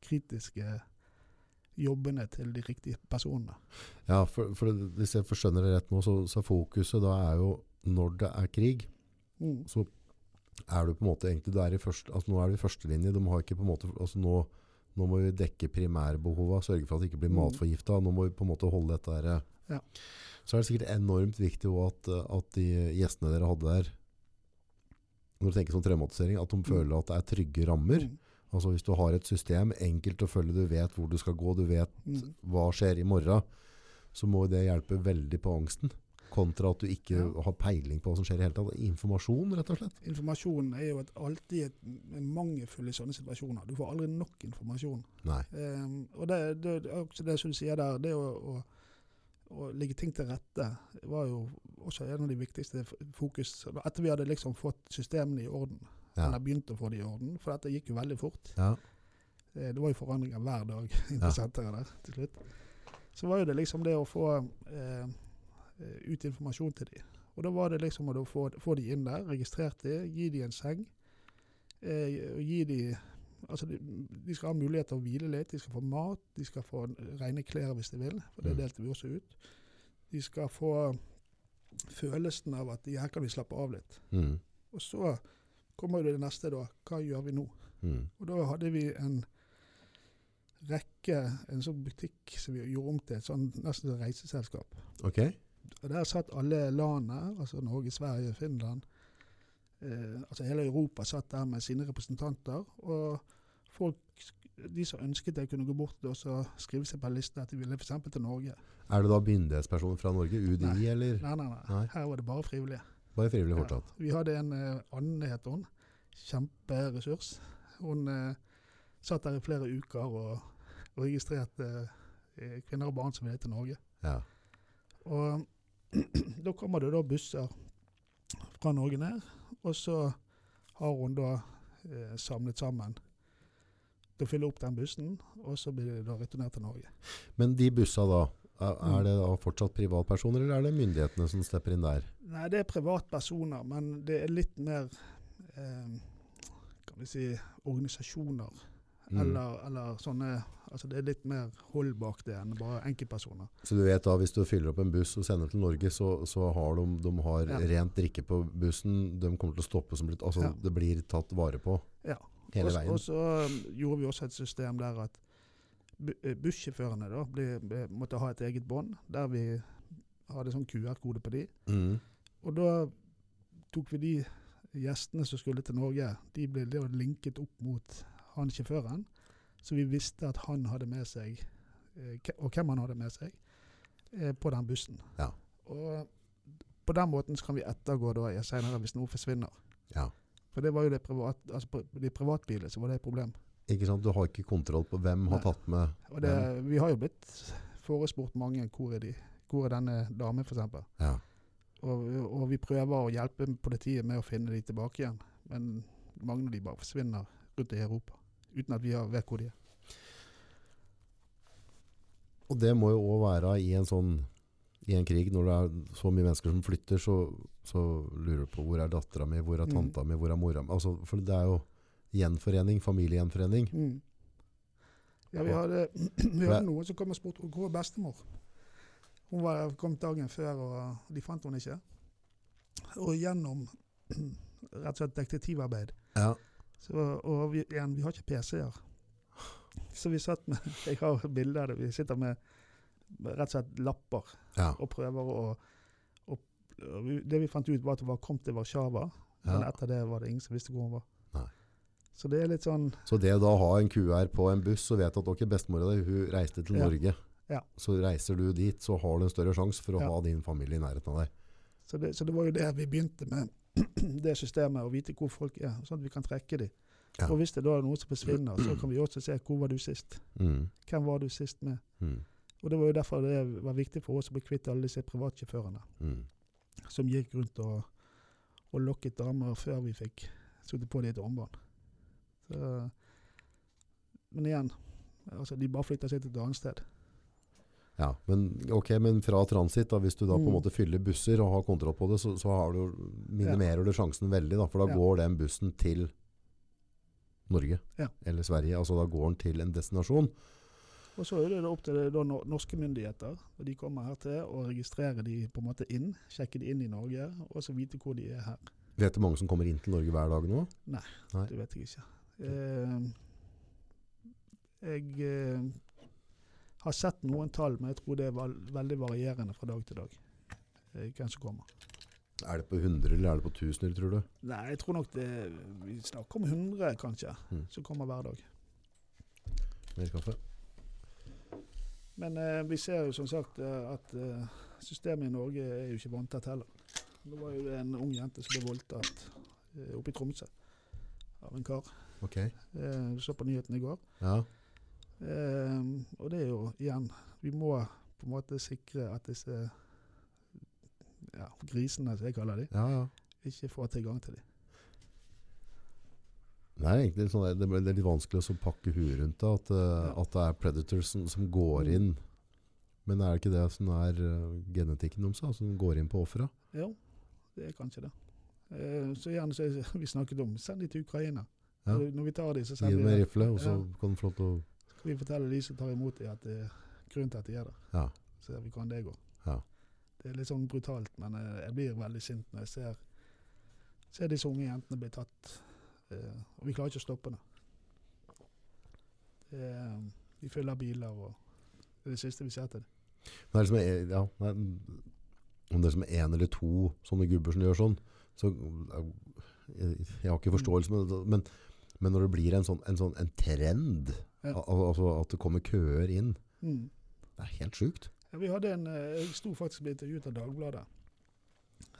kritiske jobbene til de riktige personene. Ja, for, for hvis jeg forstår det rett nå, så, så fokuset da er jo når det er krig, Mm. så er du på en måte egentlig, du er i første, altså nå er du i førstelinje. de har ikke på en måte, altså nå, nå må vi dekke primærbehova, sørge for at det ikke blir Mm. matforgifta, nå må vi på en måte holde dette her. Ja. Så er det sikkert enormt viktig at, at de gjestene dere hadde der, når du tenker sånn traumatisering, at de føler at det er trygge rammer. Mm. Altså hvis du har et system, enkelt å følge, du vet hvor du skal gå, du vet Mm. hva skjer i morgen, så må det hjelpe veldig på angsten. Kontra at du ikke Ja. har peiling på hva som skjer i hele tatt. Informasjon, rett og slett. Informasjon er jo et, alltid et, mangelfull i sånne situasjoner. Du får aldri nok informasjon. Um, og det, det, det også det som du sier der, det å, å, å legge ting til rette var jo også en av de viktigste fokus. Etter vi hadde liksom fått systemene i orden, Ja. eller begynt å få det i orden, for dette gikk jo veldig fort. Ja. Eh, Det var jo forandringer hver dag senteret der til slutt. Så var jo det liksom det å få eh, ut informasjon til dem. Og da var det liksom å få, få de inn der, registrert de, gi de en seng. Eh, gi de Altså, de, de skal ha mulighet til å hvile litt, de skal få mat, de skal få rene klær hvis de vil, for det Mm. delte vi også ut. De skal få følelsen av at her kan vi slappe av litt. Mm. Og så kommer det neste, da. Hva gjør vi nå? Mm. Og da hadde vi en rekke, en sånn butikk som vi gjorde om til et sånn nesten et reiseselskap. Ok. Og der satt alle landene, altså Norge, Sverige, Finland, eh, altså hele Europa satt der med sine representanter. Og folk, de som ønsket det, kunne gå bort og så skrive seg på en liste at de ville f.eks. til Norge. Er det da myndighetspersoner fra Norge? UDI, Nei. eller? Nei, nei, nei. Nei. Her var det bare frivillige. Bare frivillig Ja. fortsatt? Vi hadde en eh, annen, het hun. Kjemperessurs. Hun eh, satt der i flere uker og, og registrerte eh, kvinner og barn som ville til Norge. Ja. Og da kommer det da busser fra Norge ned, og så har hun da eh, samlet sammen til å fylle opp den bussen, og så blir det da returnert til Norge. Men de bussa da, er, Mm. er det da fortsatt privatpersoner, eller er det myndighetene som stepper inn der? Nei, det er privatpersoner, men det er litt mer eh, kan vi si organisasjoner. Mm. Eller, eller sånne Altså det er litt mer hold bak det enn bare enkeltpersoner. Så du vet da, hvis du fyller opp en buss og sender til Norge, så, så har de, de har Ja. rent drikke på bussen, de kommer til å stoppe som blitt altså Ja. det blir tatt vare på Ja. hele veien. Og så um, gjorde vi også et system der at eh, bussjåførene da ble, ble, måtte ha et eget bånd, der vi hadde sånn QR-kode på de. Mm. Og da tok vi de gjestene som skulle til Norge, de ble linket opp mot han sjåføren. Så vi visste at han hadde med seg, eh, og hvem han hadde med seg, eh, på den bussen. Ja. Og på den måten så kan vi ettergå da senere hvis noe forsvinner. Ja. For det var jo det privat, altså de privatbilene så var det et problem. Ikke sant? Du har ikke kontroll på hvem har tatt med Og det, vi har jo blitt forespurt mange hvor er de, hvor er denne damen f.eks. Ja. Og, og vi prøver å hjelpe politiet med å finne de tilbake igjen. Men mange av de bare forsvinner rundt i Europa uten at vi har- vet hvor de er. Og det må jo òg være i en sånn i en krig, når det er så mye mennesker som flytter, så, så lurer du på hvor er dattera mi, hvor er Mm. tanta mi, hvor er mora mi? Altså, for det er jo gjenforening, familiegjenforening. Mm. Ja, vi hadde, vi hadde noen som kom og spurte hvor er bestemor. Hun var kommet dagen før, og de fant henne ikke. Og gjennom rett og slett detektivarbeid Ja. Så, Og vi, igjen, vi har ikke PC-er. Så vi satt med Jeg har bilder av det. Vi sitter med rett og slett lapper ja. og prøver å og, og Det vi fant ut, var at hun var kommet til Warszawa. Men Ja. etter det var det ingen som visste hvor hun var. Nei. Så det er litt sånn Så det å da ha en QR på en buss og vet at ok, bestemora di hun reiste til. Norge, Ja. så reiser du dit, så har du en større sjanse for å ha din familie i nærheten av deg. Så det, så det var jo det vi begynte med, det systemet, å vite hvor folk er, sånn at vi kan trekke dem. Ja. Og hvis det da er noe som forsvinner, så kan vi også se hvor var du sist. Mm. Hvem var du sist med? Mm. Og Det var jo derfor det var viktig for oss å bli kvitt alle disse privatsjåførene Mm. som gikk rundt og, og lokket damer før vi fikk satt på dem et armbånd. Men igjen, altså de bare flytter seg til et annet sted. Ja, men, ok, men fra transit, da, hvis du da på en Mm. måte fyller busser og har kontroll på det, så, så har du, minimerer du sjansen veldig, da, for da Ja. går den bussen til Norge Ja. eller Sverige. Altså da går den til en destinasjon. Og så er det opp til det norske myndigheter, og de kommer her til, å registrere de på en måte inn, sjekke de inn i Norge, og så vite hvor de er her. Vet du mange som kommer inn til Norge hver dag nå? Nei. Det vet jeg ikke. Eh, jeg eh, har sett noen tall, men jeg tror det er veldig varierende fra dag til dag. Hvem som kommer. Er det på 100 eller er det på 1000, tror du? Nei, jeg tror nok det Vi snakker om 100, kanskje, Mm. som kommer hver dag. Mer kaffe? Men eh, vi ser jo som sagt eh, at eh, systemet i Norge er jo ikke vanntett heller. Nå var jo en ung jente som ble voldtatt eh, oppe i Tromsø av en kar. Ok. Eh, så på nyhetene i går. Ja. Eh, og det er jo igjen Vi må på en måte sikre at disse ja, grisene, som jeg kaller de, Ja, ja. ikke får tilgang til dem. Det er egentlig sånn, det er litt vanskelig å pakke huet rundt det, at, eh, at det er predators som, som går inn. Men er det ikke det som er eh, genetikken deres, da, som går inn på offeret? Jo, det er kanskje det. Eh, så igjen så vi snakket om send de til Ukraina. Når- vi tar de, så Gi sender dem en vi rifle, og så kan de få lov til å Skal vi fortelle de som tar imot dem at det er grunnen til at de er der. Ja. Så ser vi hvordan det går. Ja. Det er litt sånn brutalt, men eh, jeg blir veldig sint når jeg ser, ser disse unge jentene bli tatt. eh, og vi klarer ikke å stoppe det. det er, de fyller biler, og det er det siste vi ser til dem. Det er liksom, eh, ja, om det er som en eller to sånne gubber som gjør sånn, så eh, jeg, jeg har ikke forståelse det, men, men når det blir en sånn en, sånn, en trend, Ja. al altså at det kommer køer inn, Mm. det er helt. Ja, vi hadde en, eh, jeg sto faktisk og ble intervjuet av Dagbladet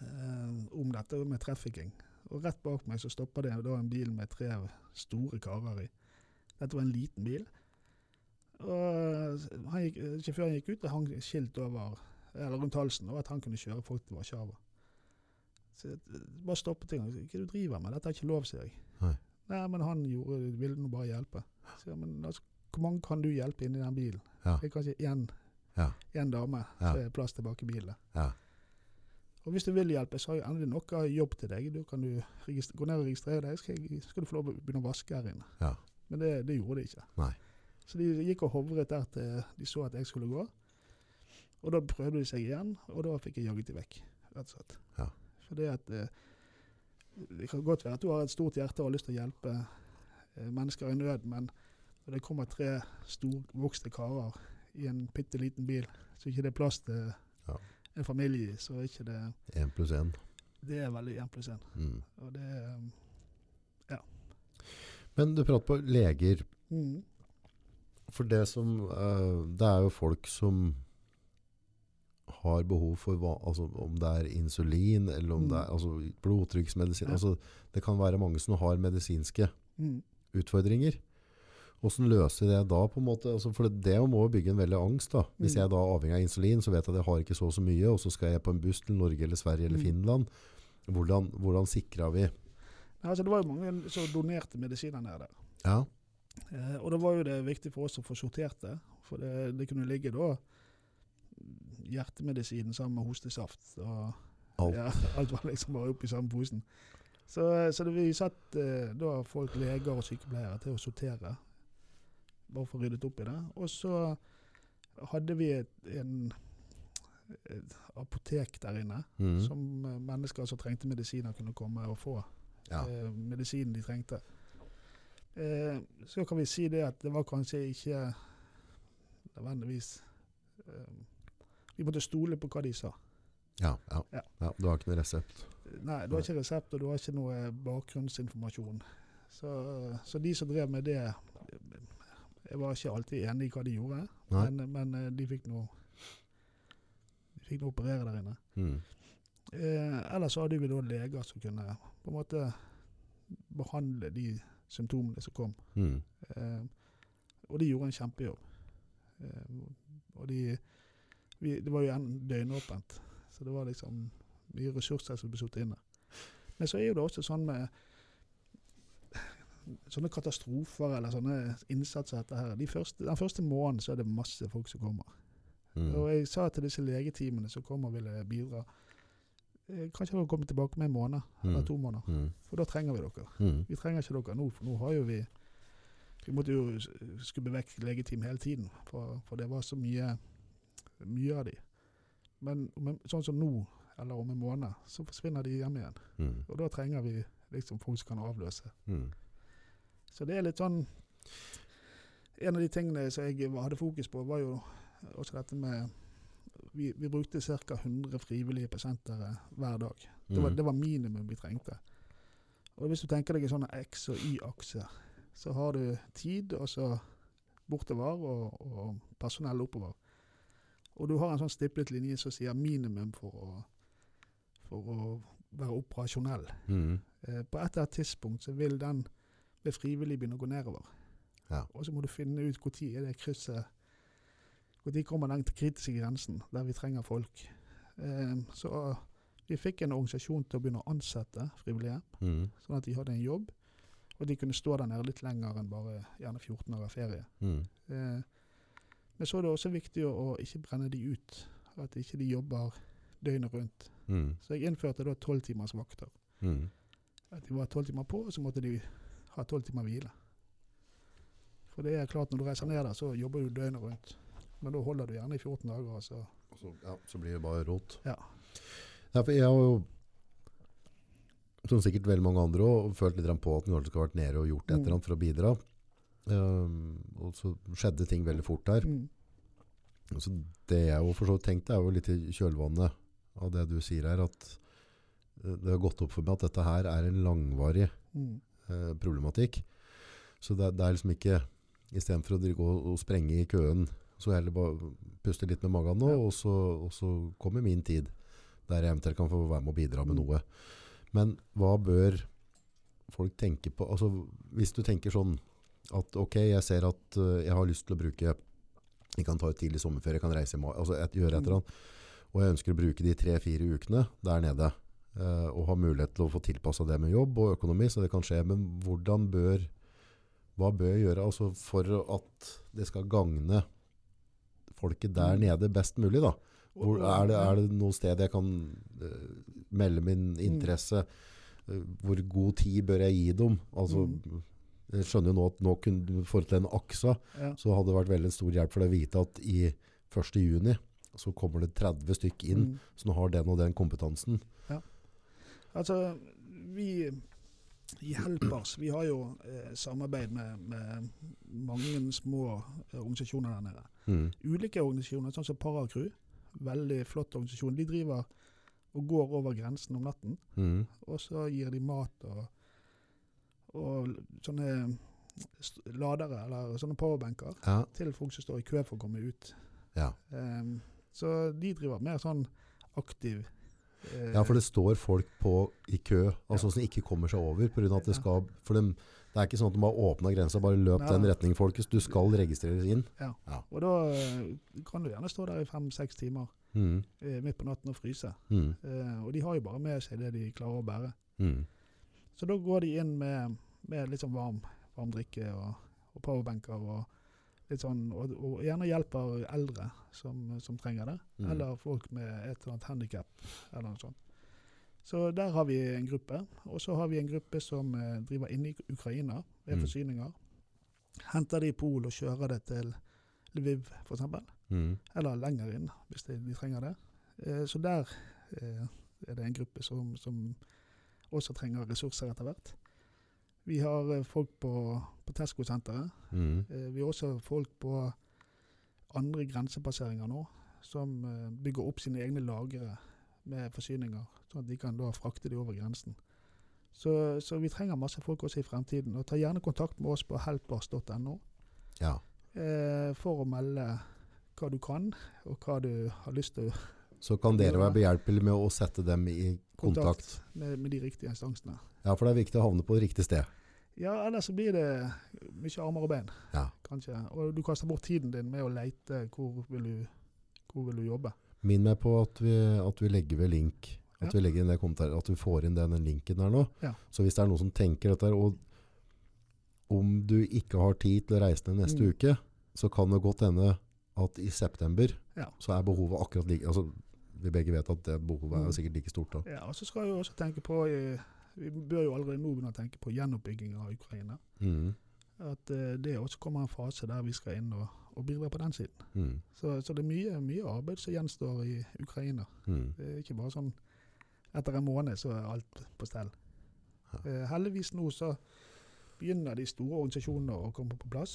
eh, om dette med trafficking. Og rett bak meg så stoppa det da en bil med tre store karer i. Dette var en liten bil. Og gikk, eh, sjåføren gikk ut og hang skilt over, eller rundt halsen og at han kunne kjøre folk til Warszawa. Så jeg eh, bare stoppet ting. Hva er det du driver med? Dette er ikke lov, sier jeg. Nei. Nei, men han gjorde, ville nå bare hjelpe. Så, men altså, hvor mange kan du hjelpe inn i den bilen? Ja. Det er kanskje én Ja. dame, så er det plass tilbake i bilen. Ja. Og hvis du vil hjelpe, så har jeg endelig noe jobb til deg. Da kan du gå ned og registrere deg, skal, jeg, skal du få lov å begynne å vaske her inne. Ja. Men det, det gjorde de ikke. Nei. Så de gikk og hovret der til de så at jeg skulle gå. Og da prøvde de seg igjen, og da fikk jeg jaget de vekk, rett og slett. Ja. For det at eh, Det kan godt være at du har et stort hjerte og har lyst til å hjelpe mennesker i nød, men når det kommer tre storvokste karer i en bitte liten bil, så ikke det er plass til Ja. en familie så er ikke det En pluss en. Det er veldig én pluss én. Mm. Og det er Men du prater på leger. mm, For det som uh, Det er jo folk som har behov for hva, altså om det er insulin eller om Mm. det er altså blodtrykksmedisin. Ja. Altså, det kan være mange som har medisinske mm, utfordringer. Hvordan løser jeg det da? på en måte? Altså, for det, det må jo bygge en veldig angst. da. Hvis Mm. jeg da er avhengig av insulin, så vet jeg at jeg har ikke så og så mye, og så skal jeg på en buss til Norge eller Sverige eller Mm. Finland. Hvordan, hvordan sikrer vi altså Det var jo mange som donerte medisiner nede. Ja, Eh, og da var jo det viktig for oss å få sortert det. For det, det kunne ligge da hjertemedisin sammen med hostesaft. og alt. Ja, alt var liksom bare oppi samme posen. Så, så det, vi satt eh, da folk, leger og sykepleiere til å sortere. Bare for å ryddet opp i det. Og så hadde vi et, en, et apotek der inne, mm. som eh, mennesker som trengte medisiner, kunne komme og få ja. eh, medisinen de trengte. Eh, så kan vi si det at det var kanskje ikke nødvendigvis eh, Vi måtte stole på hva de sa. Ja, ja. Ja. Du har ikke noe resept. Nei, du har ikke resept, og du har ikke noe bakgrunnsinformasjon. Så, så de som drev med det Jeg var ikke alltid enig i hva de gjorde, men, men eh, de fikk nå De fikk nå operere der inne. Mm. Eh, ellers så hadde vi da leger som kunne på en måte behandle de symptomene som kom. Mm. Eh, og de gjorde en kjempejobb. Eh, og de vi, Det var jo en døgnåpent, så det var liksom mye ressurser som blir satt inne. Men så er jo det også sånn med sånne katastrofer eller sånne innsatser etter her. De første, den første måneden så er det masse folk som kommer. Mm. Og jeg sa til disse legeteamene som kommer og ville bidra eh, Kanskje dere kommer tilbake med en måned eller Mm. to måneder. Mm. For da trenger vi dere. Mm. Vi trenger ikke dere nå, for nå har jo vi Vi måtte jo skubbe vekk legeteam hele tiden, for, for det var så mye, mye av de. Men men sånn som nå, eller om en måned, så forsvinner de hjem igjen. Mm. Og da trenger vi liksom folk som kan avløse. Mm. Så det er litt sånn En av de tingene som jeg hadde fokus på, var jo også dette med Vi, vi brukte ca. 100 frivillige pasienter hver dag. Det var, Mm. det var minimum vi trengte. Og Hvis du tenker deg en sånn X- og Y-akse, så har du tid og så bortover og, og personell oppover. Og du har en sånn stiplet linje som sier minimum for å, for å være operasjonell. Mm. Eh, på et eller annet tidspunkt så vil den ved frivillig begynne å gå nedover. Ja. Og så må du finne ut når er det krysset Når kommer den kritiske grensen der vi trenger folk. Eh, så vi fikk en organisasjon til å begynne å ansette frivillige, Mm. sånn at de hadde en jobb. Og de kunne stå der nede litt lenger enn bare gjerne 14 dager ferie. Mm. Eh, men så er det også viktig å, å ikke brenne de ut. At ikke de jobber døgnet rundt. Mm. Så jeg innførte da tolv timers vakter. Mm. At de var tolv timer på, og så måtte de ha tolv timer hvile. For det er klart, når du reiser ned der, så jobber du døgnet rundt. Men da holder du gjerne i 14 dager. og Så. Og Så, ja, så blir det bare rot. Ja. Ja, for jeg har jo, som sikkert veldig mange andre, òg, følt litt på at en kanskje skulle vært nede og gjort et eller annet for å bidra. Um, og så skjedde ting veldig fort der. Mm. Så det jeg jo for så vidt tenkte, er jo litt i kjølvannet av det du sier her, at eh, det har gått opp for meg at dette her er en langvarig Mm. eh, problematikk. Så det, det er liksom ikke Istedenfor å drive- og sprenge i køen, så heller bare puste litt med magen nå, Ja. og, så, og så kommer min tid. Der jeg eventuelt kan få være med og bidra med Mm. noe. Men hva bør folk tenke på? Altså, hvis du tenker sånn at ok, jeg ser at uh, jeg har lyst til å bruke Jeg kan ta ut tidlig sommerferie, jeg kan reise i mai, altså et, gjøre et Mm. eller annet. Og jeg ønsker å bruke de tre-fire ukene der nede. eh, og ha mulighet til å få tilpassa det med jobb og økonomi, så det kan skje. Men hvordan bør hva bør jeg gjøre altså for at det skal gagne folket der Mm. nede best mulig? da? Hvor, er, det, er det noe sted jeg kan uh, melde min Mm. interesse? Uh, hvor god tid bør jeg gi dem? Altså, Mm. Jeg skjønner jo nå at nå kunne, for til den aksa Ja. så hadde det vært veldig stor hjelp for deg å vite at i 1. så kommer det 30 stykk inn Mm. som har den og den kompetansen. Ja. Altså, vi i Helpers vi har jo eh, samarbeid med, med mange små eh, organisasjoner der nede. Mm. Ulike organisasjoner, sånn som Paracrew. Veldig flott organisasjon. De driver og går over grensen om natten. Mm. Og så gir de mat og, og sånne ladere, eller sånne powerbanker, Ja. til folk som står i kø for å komme ut. Ja. Ehm, så de driver mer sånn aktiv eh, ja, for det står folk på i kø, altså Ja. som ikke kommer seg over. På grunn av at det, skal, for de, det er ikke sånn at de har åpna grensa, bare løp ja. den retningen, folkens. Du skal registreres inn. Ja, Og da eh, kan du gjerne stå der i fem-seks timer Mm. eh, midt på natten og fryse. Mm. Eh, og de har jo bare med seg det de klarer å bære. Mm. Så da går de inn med, med litt sånn varm, varm drikke og, og powerbanker og litt sånn, og, og gjerne hjelper eldre som, som trenger det. Mm. Eller folk med et eller annet handikap eller noe sånt. Så der har vi en gruppe. Og så har vi en gruppe som eh, driver inne i Ukraina med Mm. forsyninger. Henter det i Pol og kjører det til Lviv f.eks. Mm. Eller lenger inn, hvis de, de trenger det. Eh, så der eh, er det en gruppe som, som også trenger ressurser etter hvert. Vi har eh, folk på, på Tesco-senteret. Mm. Eh, vi har også folk på andre grensepasseringer nå, som eh, bygger opp sine egne lagre med forsyninger, sånn at de kan da frakte de over grensen. Så, så vi trenger masse folk også i fremtiden. Og ta gjerne kontakt med oss på helpers.no Ja. for å melde hva du kan, og hva du har lyst til å Så kan dere være behjelpelige med å sette dem i kontakt. kontakt med, med de riktige instansene. Ja, for det er viktig å havne på riktig sted. Ja, ellers så blir det mye armer og bein, Ja. kanskje. Og du kaster bort tiden din med å leite hvor vil du, hvor vil du jobbe. Minn meg på at vi, at vi legger ved link. At Ja. vi at vi får inn den linken der nå. Ja. Så hvis det er noen som tenker dette, og om du ikke har tid til å reise ned neste Mm. uke, så kan det godt hende at i september Ja. så er behovet akkurat like altså, Vi begge vet at det behovet er Mm. sikkert like stort da. Ja, og så skal vi også tenke på eh, Vi bør jo allerede nå begynne å tenke på gjenoppbygging av Ukraina. Mm. At uh, det også kommer en fase der vi skal inn og, og bidra på den siden. Mm. Så, så det er mye, mye arbeid som gjenstår i Ukraina. Mm. Det er ikke bare sånn etter en måned så er alt på stell. Ja. Uh, heldigvis nå så begynner de store organisasjonene å komme på plass.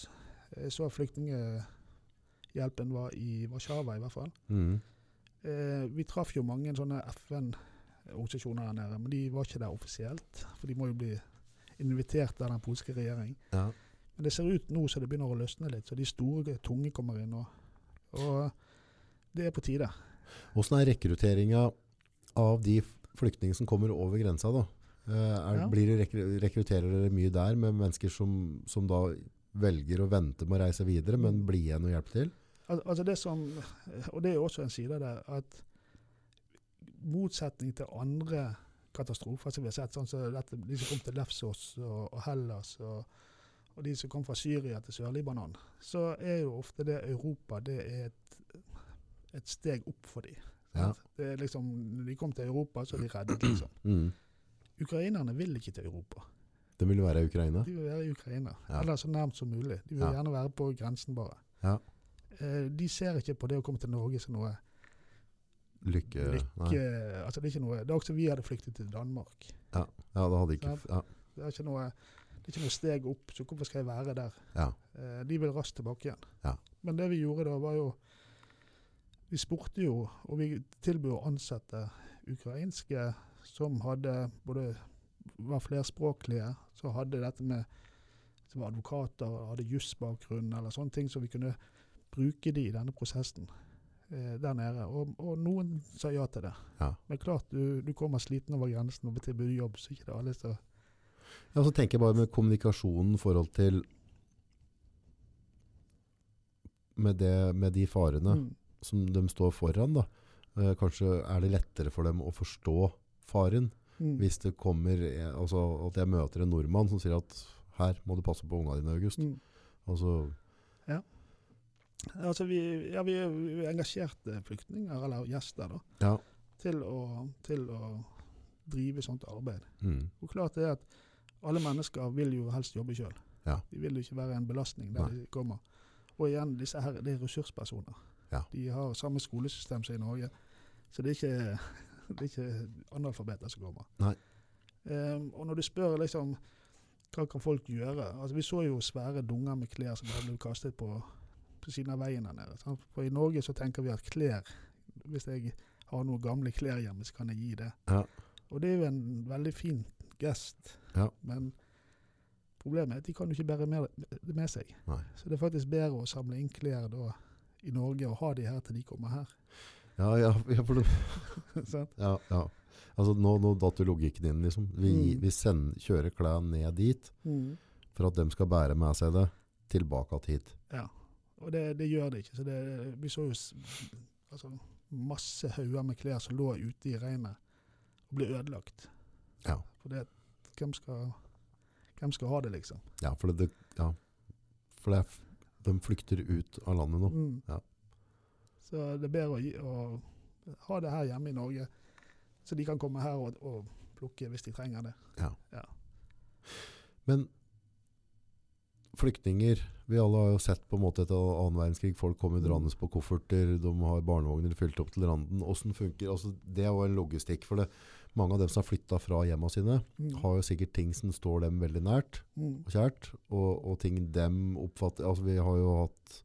Jeg så flyktninghjelpen var i Warszawa i hvert fall. Mm. Eh, vi traff jo mange sånne FN-organisasjoner der nede, men de var ikke der offisielt. For de må jo bli invitert av den polske regjering. Ja. Men det ser ut nå så det begynner å løsne litt, så de store, tunge kommer inn. Og, og det er på tide. Hvordan er rekrutteringa av de flyktningene som kommer over grensa da? Eh, Er, Ja. blir det rekru- rekrutterer dere mye der med mennesker som, som da velger å vente med å reise videre, men blir bli igjen og hjelpe til? Al altså det som, og det er også en side der at motsetning til andre katastrofer som vi har sett, sånn som dette, de som kom til Lefsos og, og Hellas, og, og de som kom fra Syria til Sør-Libanon, så er jo ofte det Europa det er et, et steg opp for dem. Ja. Det liksom, når de kom til Europa, så er de reddet, liksom. Mm. Ukrainerne vil ikke til Europa. De vil være Ukraina? De vil være i Ukraina, Ja. eller så nærmt som mulig. De vil Ja. gjerne være på grensen bare. Ja. Eh, de ser ikke på det å komme til Norge som noe Lykke? lykke altså Det er ikke noe, det er også vi hadde flyktet til Danmark. Ja, ja, det hadde ikke ja. Det er ikke noe, det er ikke noe steg opp, så hvorfor skal jeg være der? Ja. Eh, de vil raskt tilbake igjen. Ja. Men det vi gjorde da, var jo Vi spurte jo, og vi tilbød å ansette ukrainske som hadde både var flerspråklige, så hadde dette med som var advokater, hadde jussbakgrunn eller sånne ting, så vi kunne bruke de i denne prosessen der nede. Og, og noen sa ja til det. Ja. Men klart, du, du kommer sliten over grensen og tilbyr jobb, så ikke det alle som Ja, så tenker jeg bare med kommunikasjonen i forhold til med, det, med de farene Mm. som de står foran, da. Eh, kanskje er det lettere for dem å forstå faren Mm. hvis det kommer eh, altså at jeg møter en nordmann som sier at her må du passe på ungene dine, August. Mm. Altså, Altså vi, ja, vi, vi engasjerte flyktninger, eller gjester, da, ja. til å, til å drive sånt arbeid. Mm. Og klart det er at alle mennesker vil jo helst jobbe sjøl. Ja. De vil jo ikke være en belastning der Nei. de kommer. Og igjen, disse her, det er ressurspersoner. Ja. De har samme skolesystem som i Norge. Så det er ikke, det er ikke analfabeter som kommer. Nei. Um, og når du spør liksom hva kan folk gjøre altså Vi så jo svære dunger med klær som ble kastet på, på siden av veien her nede. sant? For i Norge så tenker vi at klær Hvis jeg har noen gamle klær hjemme, så kan jeg gi det. Ja. Og det er jo en veldig fin gest. Ja. Men problemet er at de kan jo ikke bære med, det med seg. Nei. Så det er faktisk bedre å samle inn klær da i Norge og ha de her til de kommer her. Ja, ja, ja, ja, ja. Altså, nå, nå datt jo logikken inn, liksom. Vi, Mm. vi send, kjører klærne ned dit for at de skal bære med seg det tilbake til hit. Ja. Og det, det gjør det ikke. Så det, vi så jo altså, masse hauger med klær som lå ute i regnet og ble ødelagt. Ja. For det, hvem, skal, hvem skal ha det, liksom? Ja, for det, ja. For det de flykter ut av landet nå. Mm. Ja. Så det er bedre å, gi, å ha det her hjemme i Norge, så de kan komme her og, og plukke hvis de trenger det. Men flyktninger Vi alle har jo sett på en måte etter annen verdenskrig folk kommer draende på kofferter, de har barnevogner fylt opp til randen. Hvordan funker altså, Det er jo en logistikk. for det. Mange av dem som har flytta fra hjemma sine, Mm. har jo sikkert ting som står dem veldig nært Mm. og kjært, og, og ting dem oppfatter altså Vi har jo hatt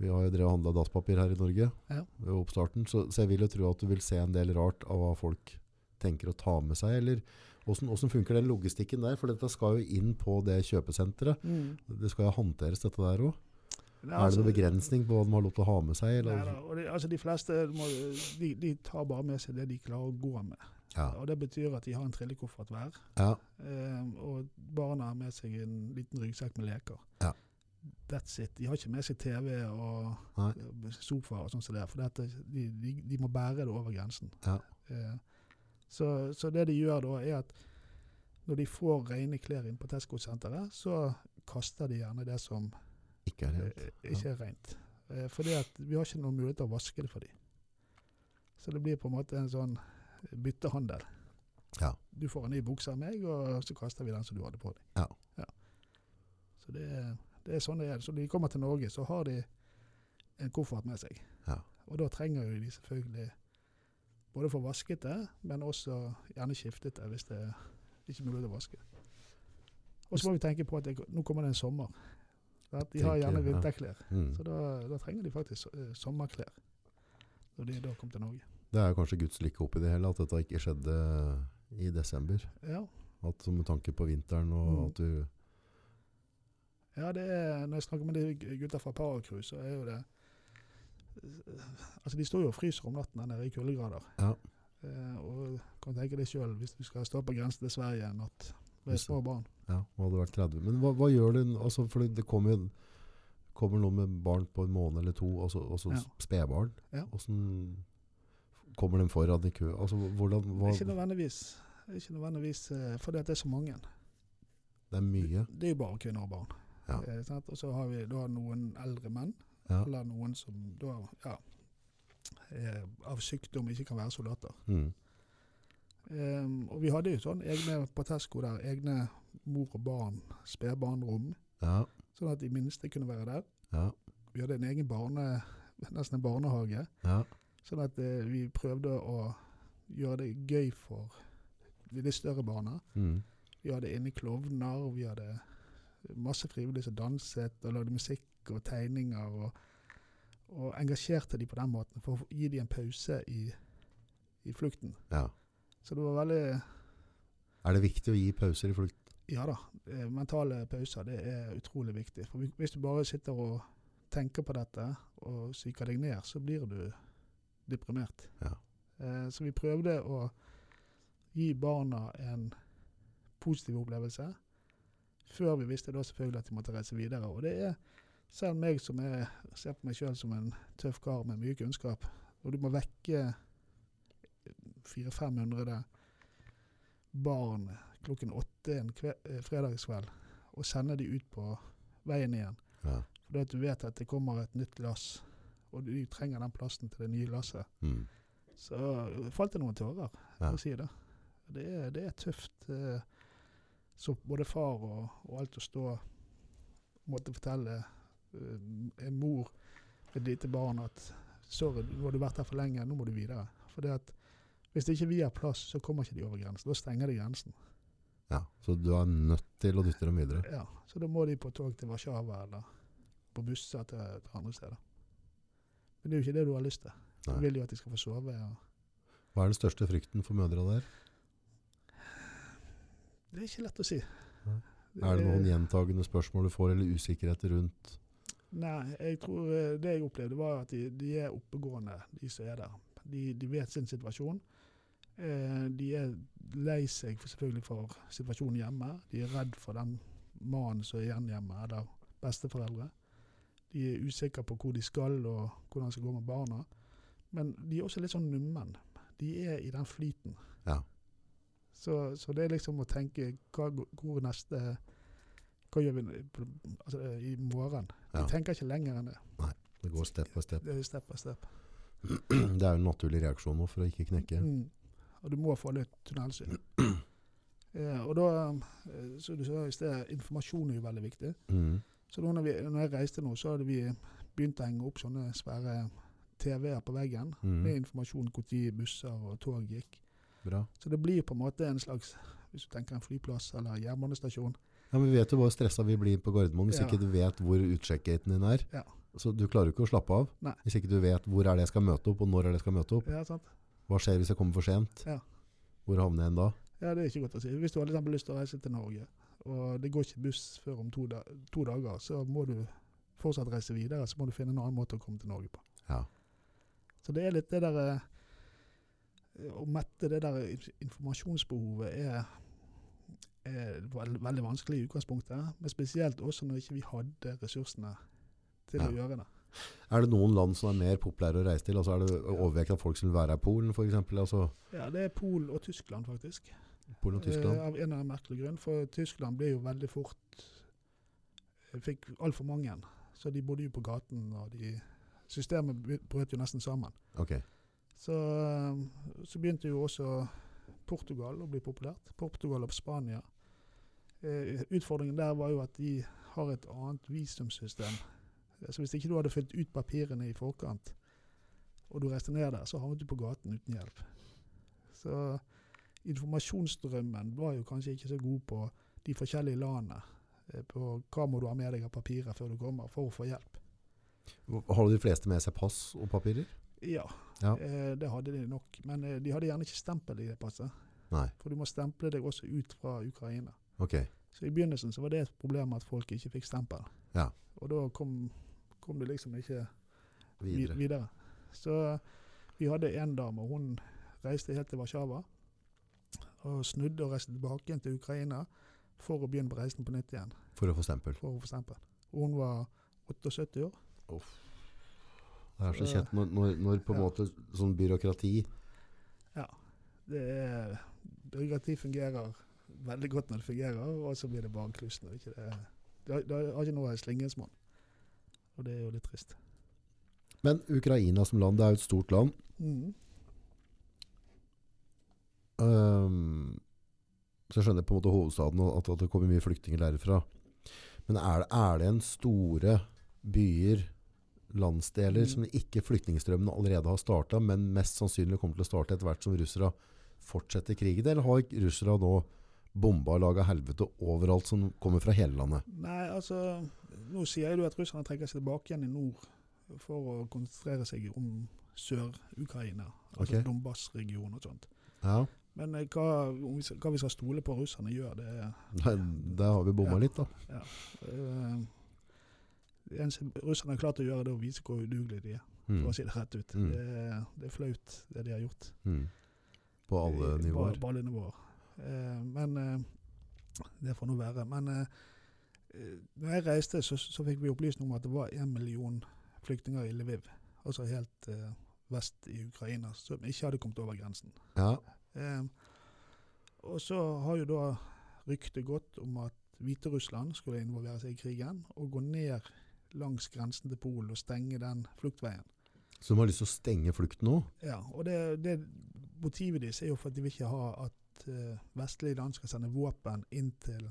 vi har jo drevet og handla dasspapir her i Norge Ja. ved oppstarten, så, så jeg vil jo tro at du vil se en del rart av hva folk tenker å ta med seg. eller Hvordan, hvordan funker den logistikken der? For dette skal jo inn på det kjøpesenteret. Mm. Det skal jo håndteres, dette der òg. Det Er det noen begrensning på hva de har lov til å ha med seg? Nei, Eller? da, og det, altså de fleste må, de, de tar bare med seg det de klarer å gå med. Ja. Og Det betyr at de har en trillekoffert hver. Ja. Um, og barna har med seg en liten ryggsekk med leker. Ja. That's it. De har ikke med seg TV og Nei. sofa og sånn som det. For dette, de, de, de må bære det over grensen. Ja. Eh, så, så det de gjør da, er at når de får rene klær inn på Tesco-senteret, så kaster de gjerne det som Ikke er helt. eh, ikke er rent. Eh, fordi at vi har ikke noen mulighet til å vaske det for dem. Så det blir på en måte en sånn byttehandel. Ja. Du får en ny bukse av meg, og så kaster vi den som du hadde på deg. Ja. Så det, det er sånn det er. Så når de kommer til Norge, så har de en koffert med seg. Ja. Og da trenger jo de selvfølgelig både få vasket det, men også gjerne skiftet det hvis det ikke er mulig å vaske. Og så må vi tenke på at det, nå kommer det en sommer. At de har gjerne vinterklær. Mm. Så da, da trenger de faktisk eh, sommerklær. Når de da kom til Norge. Det er kanskje Guds lykke oppi det hele at dette ikke skjedde i desember. Ja, At Med tanke på vinteren og Mm. at du ja det er, når jeg snakker med de gutta fra Paracruise, så er jo det Altså, de står jo og fryser om natten der nede i kuldegrader. Ja. Eh, og kan tenke deg sjøl, hvis du skal stå på grensen til Sverige en natt med små barn. Ja, og hadde vært 30. Men hva, hva gjør du altså, For det kommer, jo- kommer noen med barn på en måned eller to, og så, og så Ja. spedbarn. Ja. Hvordan kommer de foran i kø? Altså, hvordan, hva, Ikke nødvendigvis. Ikke nødvendigvis eh, fordi det er så mange. det er mye. Det er jo bare kvinner og barn. Ja. Eh, og så har vi da noen eldre menn, Ja. eller noen som da ja, eh, av sykdom ikke kan være soldater. Mm. Ehm, og vi hadde jo sånn egne på Tesco der, egne mor og barn, spedbarnrom, Ja. sånn at de minste kunne være der. Ja. Vi hadde en egen barne, nesten en barnehage, Ja. sånn at eh, vi prøvde å gjøre det gøy for de litt større barna. Mm. Vi hadde inne klovner, vi hadde masse frivillige som danset og lagde musikk og tegninger. Og, og engasjerte de på den måten for å gi dem en pause i, i flukten. ja. Så det var veldig Er det viktig å gi pauser i flukt? Ja da. eh, Mentale pauser det er utrolig viktig. For Hvis du bare sitter og tenker på dette og psyker deg ned, så blir du deprimert. Ja. Eh, Så vi prøvde å gi barna en positiv opplevelse, før vi visste da selvfølgelig at de måtte reise videre. Og det er selv meg som er, ser på meg sjøl som en tøff kar med mye kunnskap, og du må vekke 400-500 barn klokken åtte en eh, fredagskveld og sende de ut på veien igjen. Ja. Fordi at du vet at det kommer et nytt lass, og du trenger den plassen til det nye lasset. Mm. Så eh, falt det noen tårer, Ja. for å si det. Det er, det er tøft. Eh, så både far og, og alt å stå måtte fortelle en mor med et lite barn at sorry, nå har du vært her for lenge, nå må du videre. For det at hvis ikke vi har plass, så kommer ikke de over grensen. Da stenger de grensen. ja. Så du er nødt til å dytte dem videre? Ja, Så da må de på tog til Warszawa eller på busser til, til andre steder. Men det er jo ikke det du har lyst til. Du Nei. vil jo at de skal få sove. Ja. Hva er den største frykten for mødre der? det er ikke lett å si. Nei. Er det noen gjentagende spørsmål du får, eller usikkerhet rundt? Nei, jeg tror eh, det jeg opplevde var at de, de er oppegående, de som er der. De, de vet sin situasjon. Eh, de er lei seg for, selvfølgelig for situasjonen hjemme. De er redd for den mannen som er igjen hjemme, eller besteforeldre. De er usikre på hvor de skal og hvordan det skal gå med barna. Men de er også litt sånn nummen. De er i den flyten. Ja. Så, så det er liksom å tenke hva, hvor neste Hva gjør vi altså, i morgen? Ja. Tenker ikke lenger enn det. Det går step by step. Det er step by step. Det er jo en naturlig reaksjon nå for å ikke knekke. Mm. Og du må få litt tunnelsyn. Ja, og da, så som du sa i sted, informasjon er jo veldig viktig. Mm. Så da når, vi, når jeg reiste nå, så hadde vi begynt å henge opp sånne svære TV-er på veggen Mm. med informasjon når busser og tog gikk. Bra. Så det blir på en måte en slags hvis du tenker en flyplass eller jernbanestasjon. Ja, men Vi vet jo hvor stressa vi blir på Gardermoen hvis Ja. ikke du vet hvor utsjekkgaten din er. Ja. Så Du klarer jo ikke å slappe av Nei. hvis ikke du vet hvor er det jeg skal møte opp, og når er det jeg skal møte opp. Ja, sant? Hva skjer hvis jeg kommer for sent? Ja. Hvor havner jeg igjen da? ja, det er ikke godt å si. Hvis du har liksom lyst til å reise til Norge, og det går ikke buss før om to, da to dager, så må du fortsatt reise videre. Så må du finne en annen måte å komme til Norge på. Ja. Så det er litt det der eh, Å mette det der informasjonsbehovet er er veld, veldig vanskelig i utgangspunktet. Men spesielt også når ikke vi hadde ressursene til Ja. å gjøre det. Er det noen land som er mer populære å reise til? Altså er det overvekt av folk som vil være i Polen eksempel? Altså Ja, det er Polen og Tyskland, faktisk. Polen og Tyskland? Eh, av en eller annen merkelig grunn. For Tyskland ble jo veldig fort eh, Fikk altfor mange. Så de bodde jo på gaten, og de, systemet brøt jo nesten sammen. Okay. Så, eh, så begynte jo også Portugal å bli populært. Portugal og Spania. Eh, utfordringen der var jo at de har et annet visumsystem. Eh, Så hvis ikke du hadde fylt ut papirene i forkant, og du reiste ned der, så havnet du på gaten uten hjelp. Så informasjonsstrømmen var jo kanskje ikke så god på de forskjellige landene. eh, På hva må du ha med deg av papirer før du kommer, for å få hjelp. Har de fleste med seg pass og papirer? Ja, Ja. Eh, det hadde de nok. Men de hadde gjerne ikke stempel i det passet. Nei. For du må stemple deg også ut fra Ukraina. Ok. Så i begynnelsen så var det et problem at folk ikke fikk stempel. Ja. Og da kom, kom det liksom ikke Videre. videre. Så vi hadde en dame, og hun reiste helt til Warszawa. Og snudde og reiste tilbake igjen til Ukraina for å begynne på reisen på nytt igjen. For å få stempel. For å få stempel. Og hun var 78 år. Det er så kjent når, når, når på en Ja. måte sånn byråkrati Det er, byråkrati fungerer veldig godt når det fungerer, og så blir det bare kluss når ikke det har, det har ikke noe slingringsmonn. Og det er jo litt trist. Men Ukraina som land, det er jo et stort land. Mm. Um, så jeg skjønner på en måte hovedstaden og at, at det kommer mye flyktninger derfra. Men er det, er det en store byer, landsdeler, Mm. som ikke flyktningstrømmene allerede har starta, men mest sannsynlig kommer til å starte etter hvert som russere fortsetter krigen? Eller har russere nå bomba og laga helvete overalt som kommer fra hele landet? Nei, altså Nå sier du at russerne trekker seg tilbake igjen i nord for å konsentrere seg om Sør-Ukraina. Altså okay. Donbas-regionen og sånt. Ja, Men eh, hva, vi, skal- hva vi skal stole på russerne gjør, det Nei, der, har vi bomma Ja. litt, da. ja, eh, Det eneste russerne har klart å gjøre, det er å vise hvor udugelige de er. Mm. For å si det rett ut. Mm. Det, det er flaut, det de har gjort. Mm. På alle nivåer. På, på alle nivåer. Eh, men eh, det får nå være. Men eh, når jeg reiste, så, så fikk vi opplysning om at det var en million flyktninger i Lviv. Altså helt vest i Ukraina, som ikke hadde kommet over grensen. Ja. Eh, og så har jo da ryktet gått om at Hviterussland skulle involvere seg i krigen og gå ned langs grensen til Polen og stenge den fluktveien. Så de har lyst til å stenge flukten nå? Ja, og det, det motivet deres er jo for at de vil ikke ha at vestlige land skal sende våpen inn til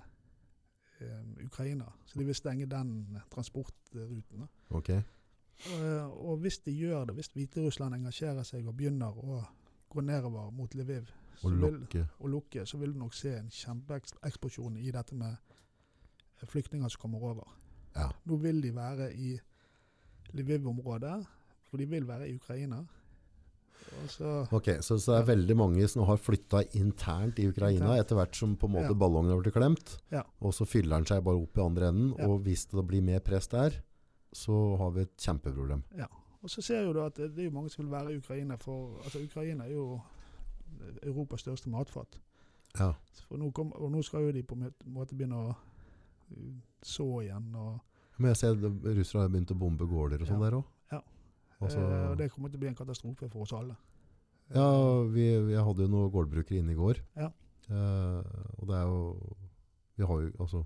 eh, Ukraina. Så de vil stenge den transportruten. Okay. Ok. Og, hvis de gjør det, hvis Hviterussland engasjerer seg og begynner å gå nedover mot Lviv og Og vil, lukke, så vil du nok se en kjempeeksplosjon i dette med eh, flyktninger som kommer over. Ja. Nå vil de være i Lviv-området, for de vil være i Ukraina. Så Ok, så, så det er veldig mange som har flytta internt i Ukraina Internt. etter hvert som på en måte Ja. ballongen har blitt klemt. Ja. Og så fyller den seg bare opp i andre enden. Ja. Og hvis det blir mer press der, så har vi et kjempeproblem. Ja. Og så ser jo du at det det er mange som vil være i Ukraina, for altså Ukraina er jo Europas største matfat. Ja. Nå kom, og nå skal jo de på en måte begynne å uh, så igjen. Og, Men jeg ser russere har begynt å bombe gårder og sånn der òg. Altså, eh, det kommer til å bli en katastrofe for oss alle. ja, vi, vi hadde jo noen gårdbrukere inne i går. Ja. Eh, og det er jo Vi har jo altså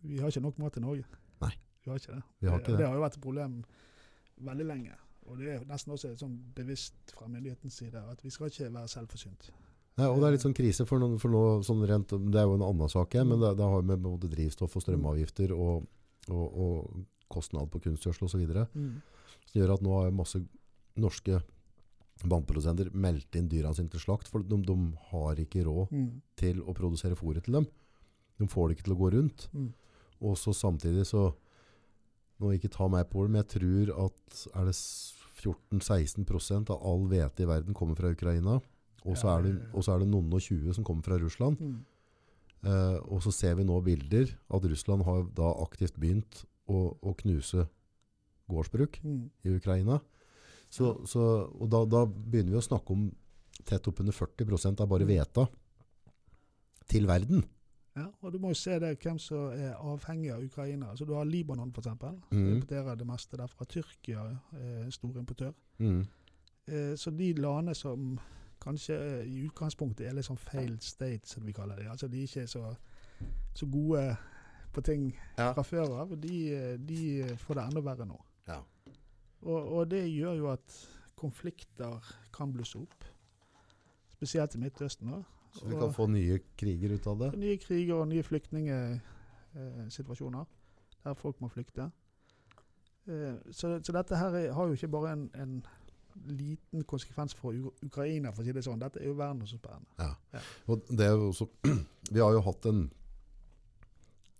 Vi har ikke nok mat i Norge. Nei. Vi har ikke det. Vi har ikke det. det har jo vært et problem veldig lenge. Og det er nesten også sånn bevisst fra myndighetens side at vi skal ikke være selvforsynt. Nei, og det er litt sånn krise, for, noen, for noe, sånn rent, det er jo en annen sak, men det, det har med både drivstoff og strømavgifter og, og, og kostnad på kunstgjødsel osv. Mm. Som gjør at nå har masse norske vannprodusenter meldt inn dyra sine til slakt, for de, de har ikke råd Mm. til å produsere fôret til dem. De får det ikke til å gå rundt. Mm. Og så samtidig så Nå ikke ta meg på det, men jeg tror at er det 14-16% av all hvete i verden kommer fra Ukraina. Og så er, det- er noen og 20 som kommer fra Russland. Mm. Eh, og så ser vi nå bilder at Russland har da aktivt begynt å, å knuse gårdsbruk Mm. i Ukraina. Så, så, og da, da begynner vi å snakke om tett oppunder 40% av bare Mm. hveta til verden. Ja, og du må jo se det hvem som er avhengig av Ukraina. Altså, du har Libanon, f.eks. Mm. Importerer det meste derfra. Tyrkia er en stor importør. Mm. Eh, så de landene som kanskje eh, i utgangspunktet er litt sånn failed state, som vi kaller det. Altså de ikke er så, så gode på ting Ja. fra før av. De, eh, de får det enda verre nå. Ja. Og, og det gjør jo at konflikter kan blusse opp. Spesielt i Midtøsten. da. Så vi kan få nye kriger ut av det. Nye kriger og nye flyktningsituasjoner der folk må flykte. Eh, så, så dette her er, har jo ikke bare en, en liten konsekvens for Ukraina, for å si det sånn. Dette er jo verdensomspennende. Og det er jo også, vi har jo hatt en,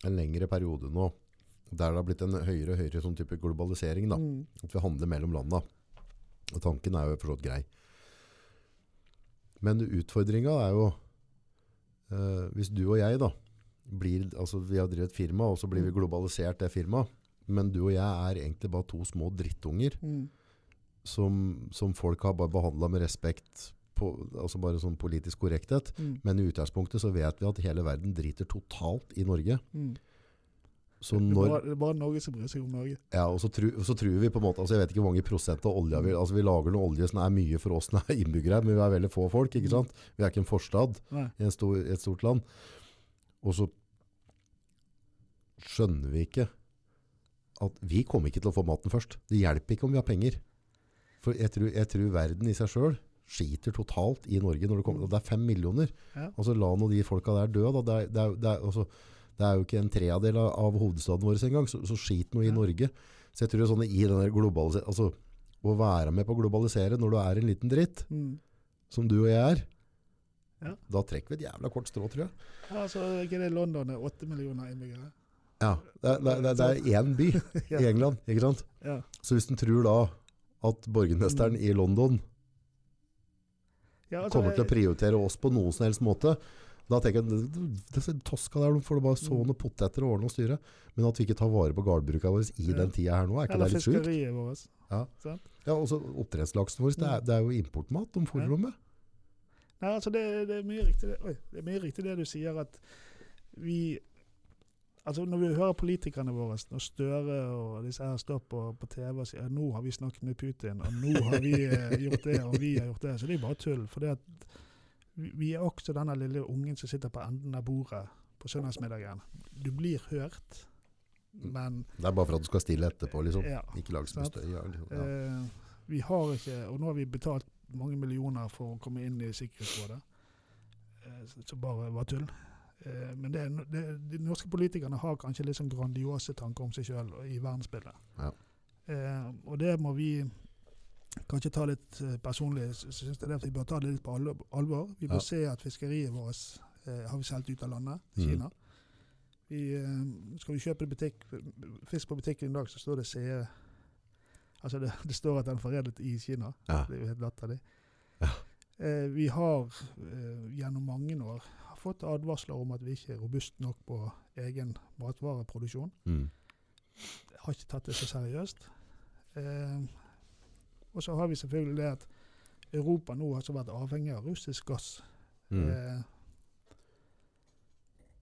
en lengre periode nå der det har blitt en høyere og høyere sånn type globalisering. Da. Mm. At vi handler mellom landa. Og tanken er jo forstått grei. Men utfordringa er jo eh, Hvis du og jeg da blir, altså Vi har drevet firma, og så blir vi Mm. globalisert, det firmaet. Men du og jeg er egentlig bare to små drittunger Mm. som, som folk har bare behandla med respekt, på, altså bare sånn politisk korrekthet. Mm. Men i utgangspunktet så vet vi at hele verden driter totalt i Norge. Mm. Så når, det er bare Norge som bryr seg om Norge. ja, og så, tru, så tror vi på en måte, altså jeg vet ikke hvor mange prosent av olja vi, altså vi lager noe olje som er mye for oss som er innbyggere, men vi er veldig få folk, ikke sant? Vi er ikke en forstad Nei. i en stor, et stort land. Og så skjønner vi ikke at vi kommer ikke til å få maten først. Det hjelper ikke om vi har penger. For jeg tror, jeg tror verden i seg selv skiter totalt i Norge når det kommer. Det er fem millioner. Ja. Altså la nå de folka der dø. Da. Det, er, det, er, det, er, altså, det er jo ikke en tredjedel av, av hovedstaden vår engang, så, så skit noe i Norge. Så jeg tror det sånn i den der altså, å være med på å globalisere når du er en liten dritt, Mm. som du og jeg er, Ja. da trekker vi et jævla kort strå, tror jeg. Ja, altså, ikke det London er åtte millioner innbyggere? Ja, det, er- det, er- det, er- én by Ja. i England, ikke sant? Ja. Så hvis du tror da at borgermesteren i London Ja, altså, kommer til å prioritere oss på noen som helst måte, da tenker jeg, det toska der, de får bare så Mm. noen poteter og ordne og styre. Men at vi ikke tar vare på gardbruka vår i den tida her nå, er ikke Eller det litt sjukt? fiskeriet vårt. Ja. Sant? Ja, også oppdrettslaksen vår, det er, det er jo importmat de fôrer Ja. dem med. Nei, altså det, det, er riktig det, oi, det er mye riktig det du sier, at vi Altså Når vi hører politikerne våre, når Støre og disse her står på, på TV og sier at nå har vi snakket med Putin, og nå har vi eh, gjort det, og vi har gjort det, så det er bare tull. For det at vi, er også denne lille ungen som sitter på enden av bordet på søndagsmiddagen. Du blir hørt, men Det er bare for at du skal stille etterpå, liksom. ja. Ikke lag så mye støy. Ja, liksom. Eh, vi har ikke, og nå har vi betalt mange millioner for å komme inn i Sikkerhetsrådet, eh, så- som bare var tull. Eh, men det, det, de norske politikerne har kanskje litt sånn grandiose tanker om seg sjøl i verdensbildet. Ja. Eh, og det må vi kanskje ta litt eh, personlig. så synes jeg det Vi bør ta det litt på alvor-. Vi bør Ja. se at fiskeriet vårt eh, har vi solgt ut av landet, til Kina. Vi, eh, skal vi kjøpe butikk, fisk på butikken i dag, så står det CE Altså det, det står at den er foredlet i Kina. Ja. Det er jo helt latterlig. Ja. Eh, vi har eh, gjennom mange år fått advarsler om at vi ikke er robust nok på egen matvareproduksjon. Mm. Har ikke tatt det så seriøst. Eh, og så har vi selvfølgelig det at Europa nå har så vært avhengig av russisk gass. Mm. Eh,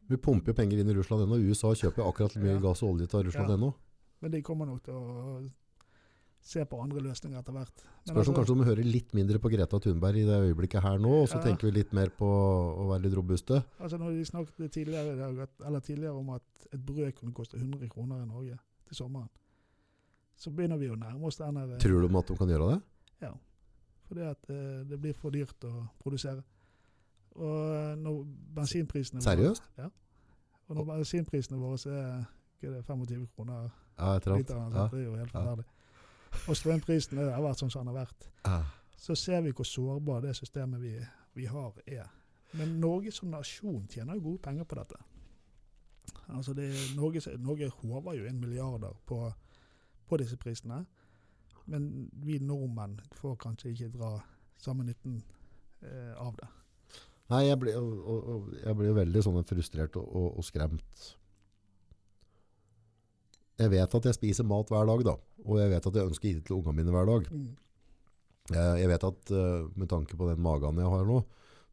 Vi pumper jo penger inn i Russland ennå. USA kjøper akkurat like mye Ja. gass og olje til Russland Ja. ennå. men de kommer nok til å se på andre løsninger etter hvert. Spørs om altså- kanskje de hører litt mindre på Greta Thunberg i det øyeblikket her nå, og så Ja. tenker vi litt mer på å være litt robuste. Altså når de snakket tidligere, tidligere om at et brød kunne koste 100 kroner i Norge til sommeren, så begynner vi å nærme oss den Tror du at de kan gjøre det? Ja. fordi at eh, det blir for dyrt å produsere. Og eh, når bensinprisene Seriøst? Våre, ja. Og når bensinprisene våre så er det 25 kroner Ja, literen, Ja. det er jo helt forferdelig. Og strømprisene har vært sånn som den har vært. Ja. Så ser vi hvor sårbar det systemet vi, vi har er. Men Norge som nasjon tjener jo gode penger på dette. Altså det, Norge, Norge håver jo inn milliarder på, på disse prisene. Men vi nordmenn får kanskje ikke dra samme nytten eh, av det. Nei, jeg blir, jo veldig sånn frustrert og, og, og skremt. Jeg vet at jeg spiser mat hver dag, da. Og jeg vet at jeg ønsker å gi det til ungene mine hver dag. Mm. Jeg, jeg vet at uh, med tanke på den magen jeg har nå,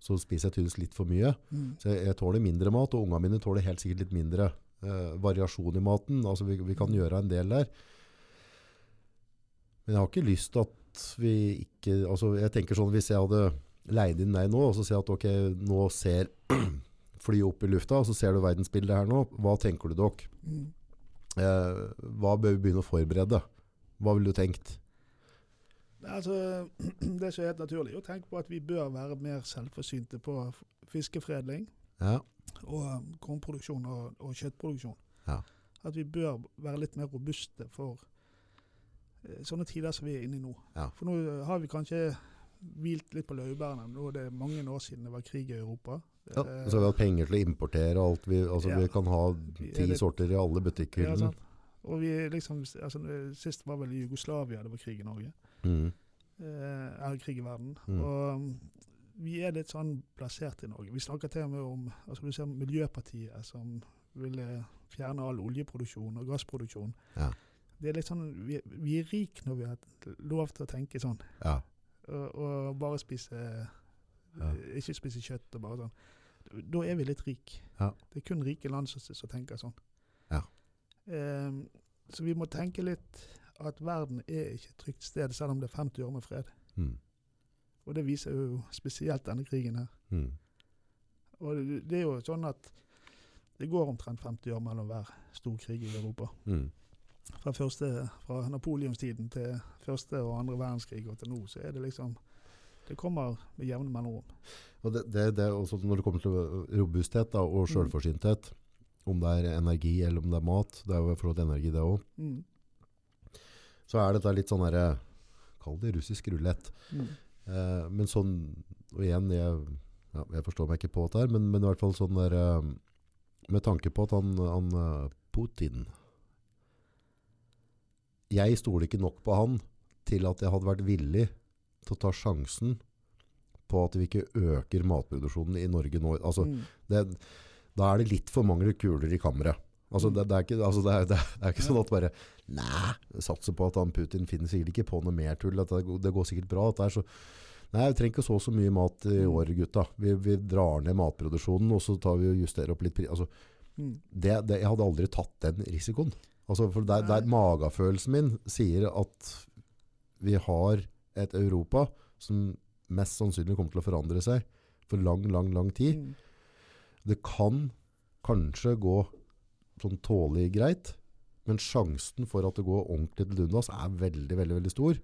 så spiser jeg tydeligvis litt for mye. Mm. Så jeg, jeg tåler mindre mat, og ungene mine tåler helt sikkert litt mindre uh, variasjon i maten. Altså vi, vi kan gjøre en del der. Men jeg har ikke lyst til at vi ikke altså Jeg tenker sånn hvis jeg hadde leid inn deg nå, og så sier jeg at ok, nå ser flyet opp i lufta, og så ser du verdensbildet her nå. Hva tenker du dere? Mm. Eh, hva bør vi begynne å forberede? Hva ville du tenkt? Altså, det som er helt naturlig, å tenke på at vi bør være mer selvforsynte på fiskeforedling Ja. og um, kornproduksjon og, og kjøttproduksjon. Ja. At vi bør være litt mer robuste for sånne tider som vi er inne i nå. Ja. For nå eh, har vi kanskje hvilt litt på laurbærene. Nå er det mange år siden det var krig i Europa. ja. og Så har vi hatt penger til å importere alt. Vi, altså, Ja. vi kan ha ti litt- sorter i alle ja, butikkhyllene. er liksom, altså, eh, Sist var vel i Jugoslavia det var krig i Norge. Mm. Eh, krig i verden. Mm. Og um, vi er litt sånn plassert i Norge. Vi snakker til og med om altså du ser Miljøpartiet som ville fjerne all oljeproduksjon og gassproduksjon. Ja. Det er litt sånn, vi, vi er rik når vi har lov til å tenke sånn. Ja. Og, og bare spise Ja. Ikke spise kjøtt og bare sånn. Da er vi litt rik. Ja. Det er kun rike land som, som tenker sånn. Ja. Um, så vi må tenke litt at verden er ikke et trygt sted, selv om det er 50 år med fred. Mm. Og det viser jo spesielt denne krigen her. Mm. Og det, det er jo sånn at det går omtrent 50 år mellom hver stor krig i Europa. Mm. Fra, første, fra napoleonstiden til første og andre verdenskrig og til nå, så er det liksom Det kommer med jevne mellomrom. Og det, det, det er også når det kommer til robusthet da, og Mm. om det er energi eller om det er mat, det er jo i forhold til energi det også, Mm. så er dette litt sånn herre kall det russisk rulett. Mm. Eh, men sånn, og igjen, jeg, ja, jeg forstår meg ikke på dette her, men, men i hvert fall sånn der, eh, med tanke på at han, han eh, Putin, jeg stoler ikke nok på han til at jeg hadde vært villig til å ta sjansen på at vi ikke øker matproduksjonen i Norge nå. Altså, Mm. det, da er det litt for mange kuler i kammeret. Altså, Mm. det, det, er ikke, altså, det, er, det, er- ikke sånn at bare Nei, satser på at han Putin finner sikkert ikke på noe mer tull. At det, går- det går sikkert bra. At det er så, nei, vi trenger ikke så så mye mat i Mm. år, gutta. Vi, vi drar ned matproduksjonen, og så tar vi og justerer opp litt pris. Altså, Mm. det, det, jeg hadde aldri tatt den risikoen. Altså, for der, der magefølelsen min sier at vi har et Europa som mest sannsynlig kommer til å forandre seg for lang, lang, lang tid. Mm. Det kan kanskje gå sånn tålig greit, men sjansen for at det går ordentlig til dundas er veldig, veldig, veldig stor.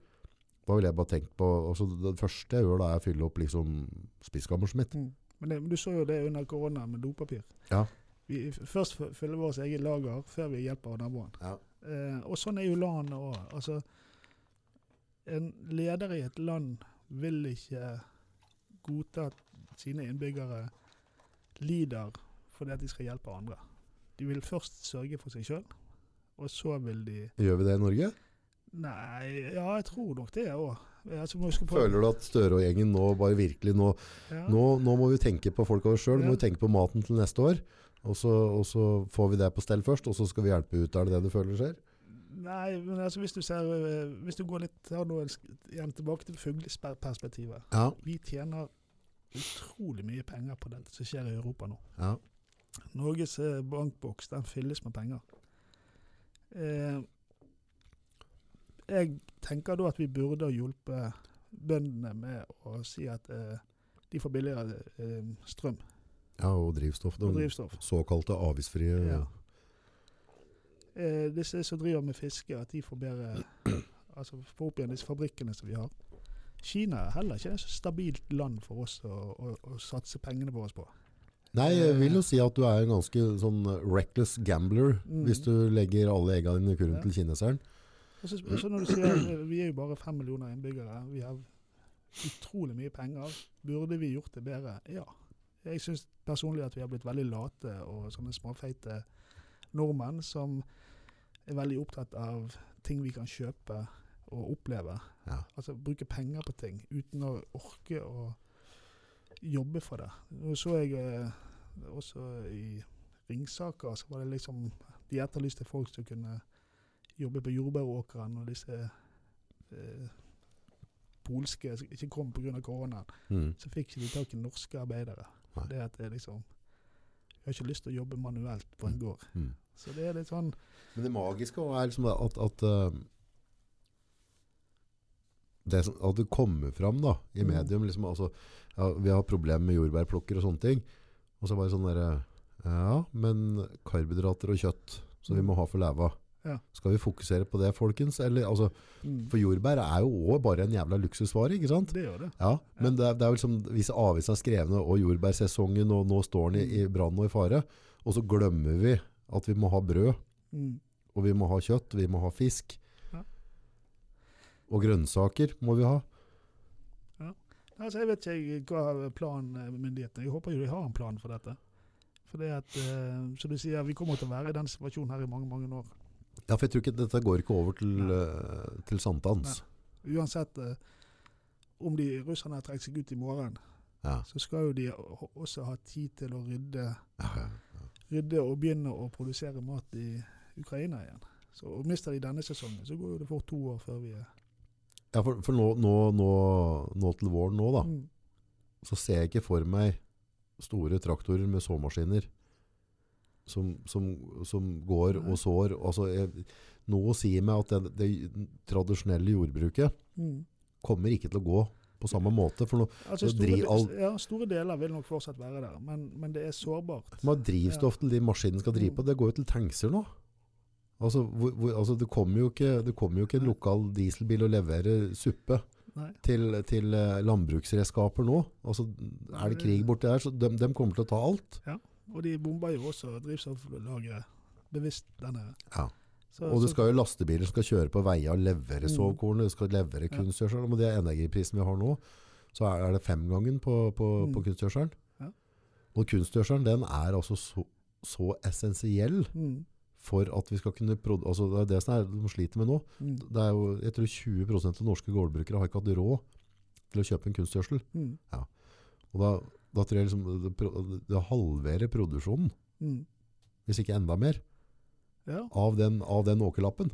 Da vil jeg bare tenke på, altså det første jeg gjør da er å fylle opp liksom spiskammerset mitt. Mm. Men, det, men du så jo det under korona med dopapir. Ja. Vi først fyller vårt eget lager før vi hjelper naboen. Ja. Eh, og sånn er jo landet òg. Altså, en leder i et land vil ikke godta at sine innbyggere lider fordi at de skal hjelpe andre. De vil først sørge for seg sjøl, og så vil de Gjør vi det i Norge? Nei, ja, jeg tror nok det òg. Altså, huske på- Føler du at Støre og gjengen nå bare virkelig nå, ja. nå, nå må vi tenke på folka av sjøl, ja. må vi tenke på maten til neste år. Og så, og så får vi det på stell først, og så skal vi hjelpe ut. Er det det du føler skjer? Nei, men altså hvis du ser eh, Hvis du går litt her nå, igjen tilbake til fugleperspektivet. Ja. Vi tjener utrolig mye penger på det som skjer i Europa nå. ja. Norges eh, bankboks den fylles med penger. Eh, jeg tenker da at vi burde hjulpet bøndene med å si at eh, de får billigere eh, strøm ja, og drivstoff. og De drivstoff. såkalte avgiftsfrie Ja. Eh, disse som driver med fiske, at de får bedre Altså få opp igjen disse fabrikkene som vi har. Kina er heller ikke et så stabilt land for oss å, å, å satse pengene våre på. Nei, jeg vil jo si at du er en ganske sånn reckless gambler Mm. hvis du legger alle eggene dine i kurven Ja. til kineseren. Og så, så når du sier eh, Vi er jo bare fem millioner innbyggere. Vi har utrolig mye penger. Burde vi gjort det bedre? Ja. Jeg syns personlig at vi har blitt veldig late og sånne småfeite nordmenn som er veldig opptatt av ting vi kan kjøpe og oppleve. Ja. Altså bruke penger på ting uten å orke å jobbe for det. Nå så jeg eh, også i Ringsaker, så var det liksom De etterlyste folk som kunne jobbe på jordbæråkeren og disse eh, polske som ikke kom pga. koronaen, Mm. så fikk ikke de tak i norske arbeidere. Nei. Det at det er liksom Jeg har ikke lyst til å jobbe manuelt på en gård. Mm. Så det er litt sånn Men det magiske er liksom at, at, eh, det som, at det kommer fram da, i Mm. medium. Liksom, altså, ja, vi har problemer med jordbærplukker og sånne ting. Og så bare sånn derre Ja, men karbohydrater og kjøtt som vi må ha for leva. Ja. Skal vi fokusere på det, folkens? Eller, altså, mm, for jordbær er jo også bare en jævla luksusvare, ikke sant? Det gjør det. Ja, men det er, det er jo liksom, hvis avisen er skrevne, og jordbærsesongen, og nå står den i, i brann og i fare, og så glemmer vi at vi må ha brød, Mm. og vi må ha kjøtt, vi må ha fisk. Ja. Og grønnsaker må vi ha. Altså, jeg vet ikke hva planen er myndighetene. Jeg håper jo de har en plan for dette. For det at, eh, som du sier, Vi kommer til å være i den situasjonen her i mange mange år. Ja, for jeg tror ikke, dette går ikke over til, eh, til sankthans. Uansett uh, om de russerne trekker seg ut i morgen, Ja. så skal jo de også ha tid til å rydde, Ja, ja. rydde og begynne å produsere mat i Ukraina igjen. Så og Mister de denne sesongen, så går det fort to år før vi er ja for, for nå, nå, nå, nå til våren nå da, Mm. så ser jeg ikke for meg store traktorer med såmaskiner som, som, som går og sår. Altså, jeg, noe sier meg at det, det tradisjonelle jordbruket Mm. kommer ikke til å gå på samme måte. For nå, Altså, store, all- ja, store deler vil nok fortsatt være der, men, men det er sårbart. Men drivstoff til de maskinene skal drive på, det går jo til tankser nå. Altså, hvor, hvor, altså det, kommer jo ikke, det kommer jo ikke en lokal dieselbil og leverer suppe til, til eh, landbruksredskaper nå. Altså, er det krig borti der, så de, de kommer til å ta alt. Og de bomber jo også drivstofflageret bevisst denne. Ja. Så, Og det skal jo lastebiler som skal kjøre på veier og levere Mm. sovkorn, det skal levere kunstgjødsel. Og med det energiprisen vi har nå, så er er det femgangen på, på, Mm. på kunstgjødselen. Ja. Og kunstgjødselen den er altså så, så essensiell mm, for at vi skal kunne produsere, altså Det er det som er, de sliter med nå. mm, Det er jo, jeg tror 20% av norske gårdbrukere har ikke hatt råd til å kjøpe en kunstgjødsel. mm, Og da, da tror jeg liksom det, det halverer produksjonen, mm. hvis ikke enda mer, Ja, av den, av den åkerlappen.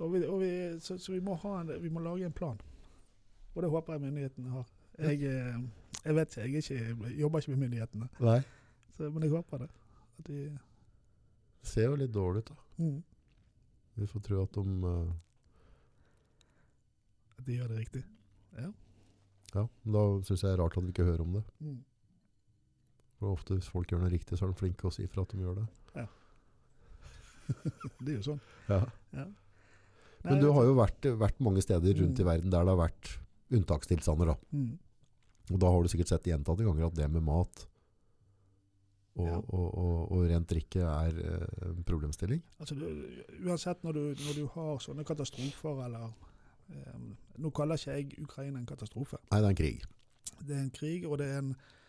og vi, og vi, så, så vi, må ha en, vi må lage en plan. Og det håper jeg myndighetene har. Jeg, eh, jeg vet ikke, jeg, ikke, jeg jobber ikke med myndighetene, Nei. så, men jeg håper det. De, Det ser jo litt dårlig ut da. mm, Vi får tro at de uh... at de gjør det riktig. Ja, ja da syns jeg det er rart at vi ikke hører om det. Mm. For ofte hvis folk gjør noe riktig, så er de flinke å si fra at de gjør det. Det er jo sånn. Ja. Ja. Men du har jo vært, vært mange steder rundt Mm. i verden der det har vært unntakstilstander. da. mm, Og da har du sikkert sett gjentatte ganger at det med mat og, Ja. og, og, og rent drikke er eh, en problemstilling. Altså, du, uansett når du, når du har sånne katastrofer eller um, Nå kaller ikke jeg Ukraina en katastrofe. Nei, det er en krig. Det er en krig, og det er en, ja,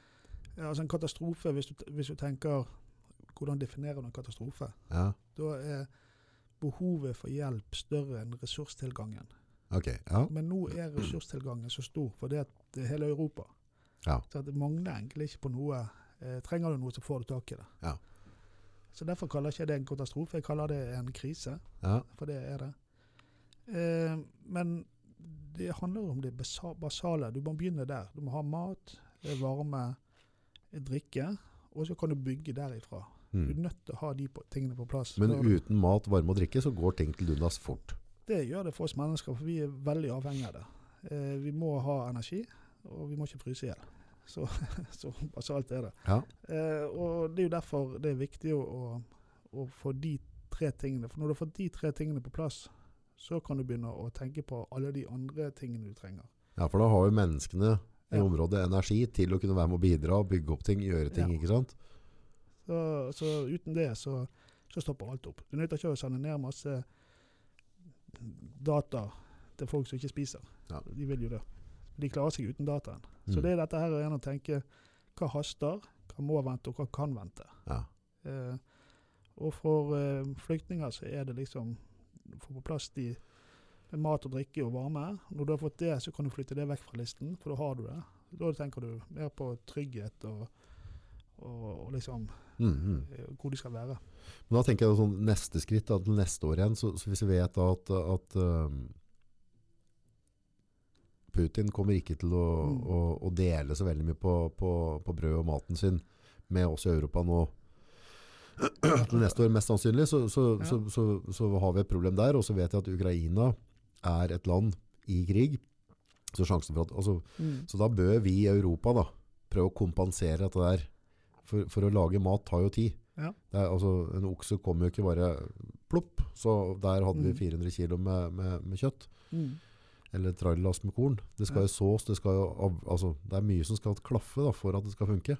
altså en katastrofe hvis du, hvis du tenker Hvordan definerer du en katastrofe? Ja, Da er behovet for hjelp større enn ressurstilgangen. ok. Ja. Men nå er ressurstilgangen så stor, for det er hele Europa. Ja. Så det mangler egentlig ikke på noe. Eh, trenger du noe, så får du tak i det. Ja. Så Derfor kaller jeg ikke det en katastrofe, jeg kaller det en krise. ja. For det er det. Eh, men det handler om det basale. Du må begynne der. Du må ha mat, eh, varme, drikke, og så kan du bygge derifra. Du er Mm. nødt til å ha de tingene på plass. Men uten mat, varme og drikke, så går ting til dundas fort. Det gjør det for oss mennesker, for vi er veldig avhengige av det. Eh, vi må ha energi, og vi må ikke fryse i hjel. Så, så basalt er det. Ja. Eh, og det er jo derfor det er viktig å, å få de tre tingene. For når du har fått de tre tingene på plass, så kan du begynne å tenke på alle de andre tingene du trenger. ja, for da har jo menneskene i Ja. området energi til å kunne være med å bidra, bygge opp ting, gjøre ting, Ja. ikke sant? Så, så uten det så, så stopper alt opp. Du nytter ikke å sende ned masse data til folk som ikke spiser. Ja. De vil jo det. De klarer seg uten dataen. Så Mm. det er dette her igjen å tenke hva haster, hva må vente, og hva kan vente. Ja. Eh, og for eh, flyktninger så er det liksom å få på plass de med mat og drikke og varme. Når du har fått det, så kan du flytte det vekk fra listen, for da har du det. Da tenker du mer på trygghet og, og, og liksom Mm, mm. eh, hvor de skal være. Men da tenker jeg sånn neste skritt da, til neste år igjen, så, så hvis vi vet da at, at um, Putin kommer ikke til å, Mm. å, å dele så veldig mye på, på, på brød og maten sin med oss i Europa nå. Til neste år, mest sannsynlig, så, så, Ja. så, så, så har vi et problem der. Og så vet jeg at Ukraina er et land i krig. Så, at, altså, Mm. så da bør vi i Europa da, prøve å kompensere dette der. For, for å lage mat tar jo tid. Ja. Er, altså, en okse kommer jo ikke bare plopp. Så der hadde vi Mm. 400 kilo med, med, med kjøtt. Mm. Eller trailerlass med korn. Det skal jo sås, det, skal jo, altså, det er mye som skal klaffe da, for at det skal funke.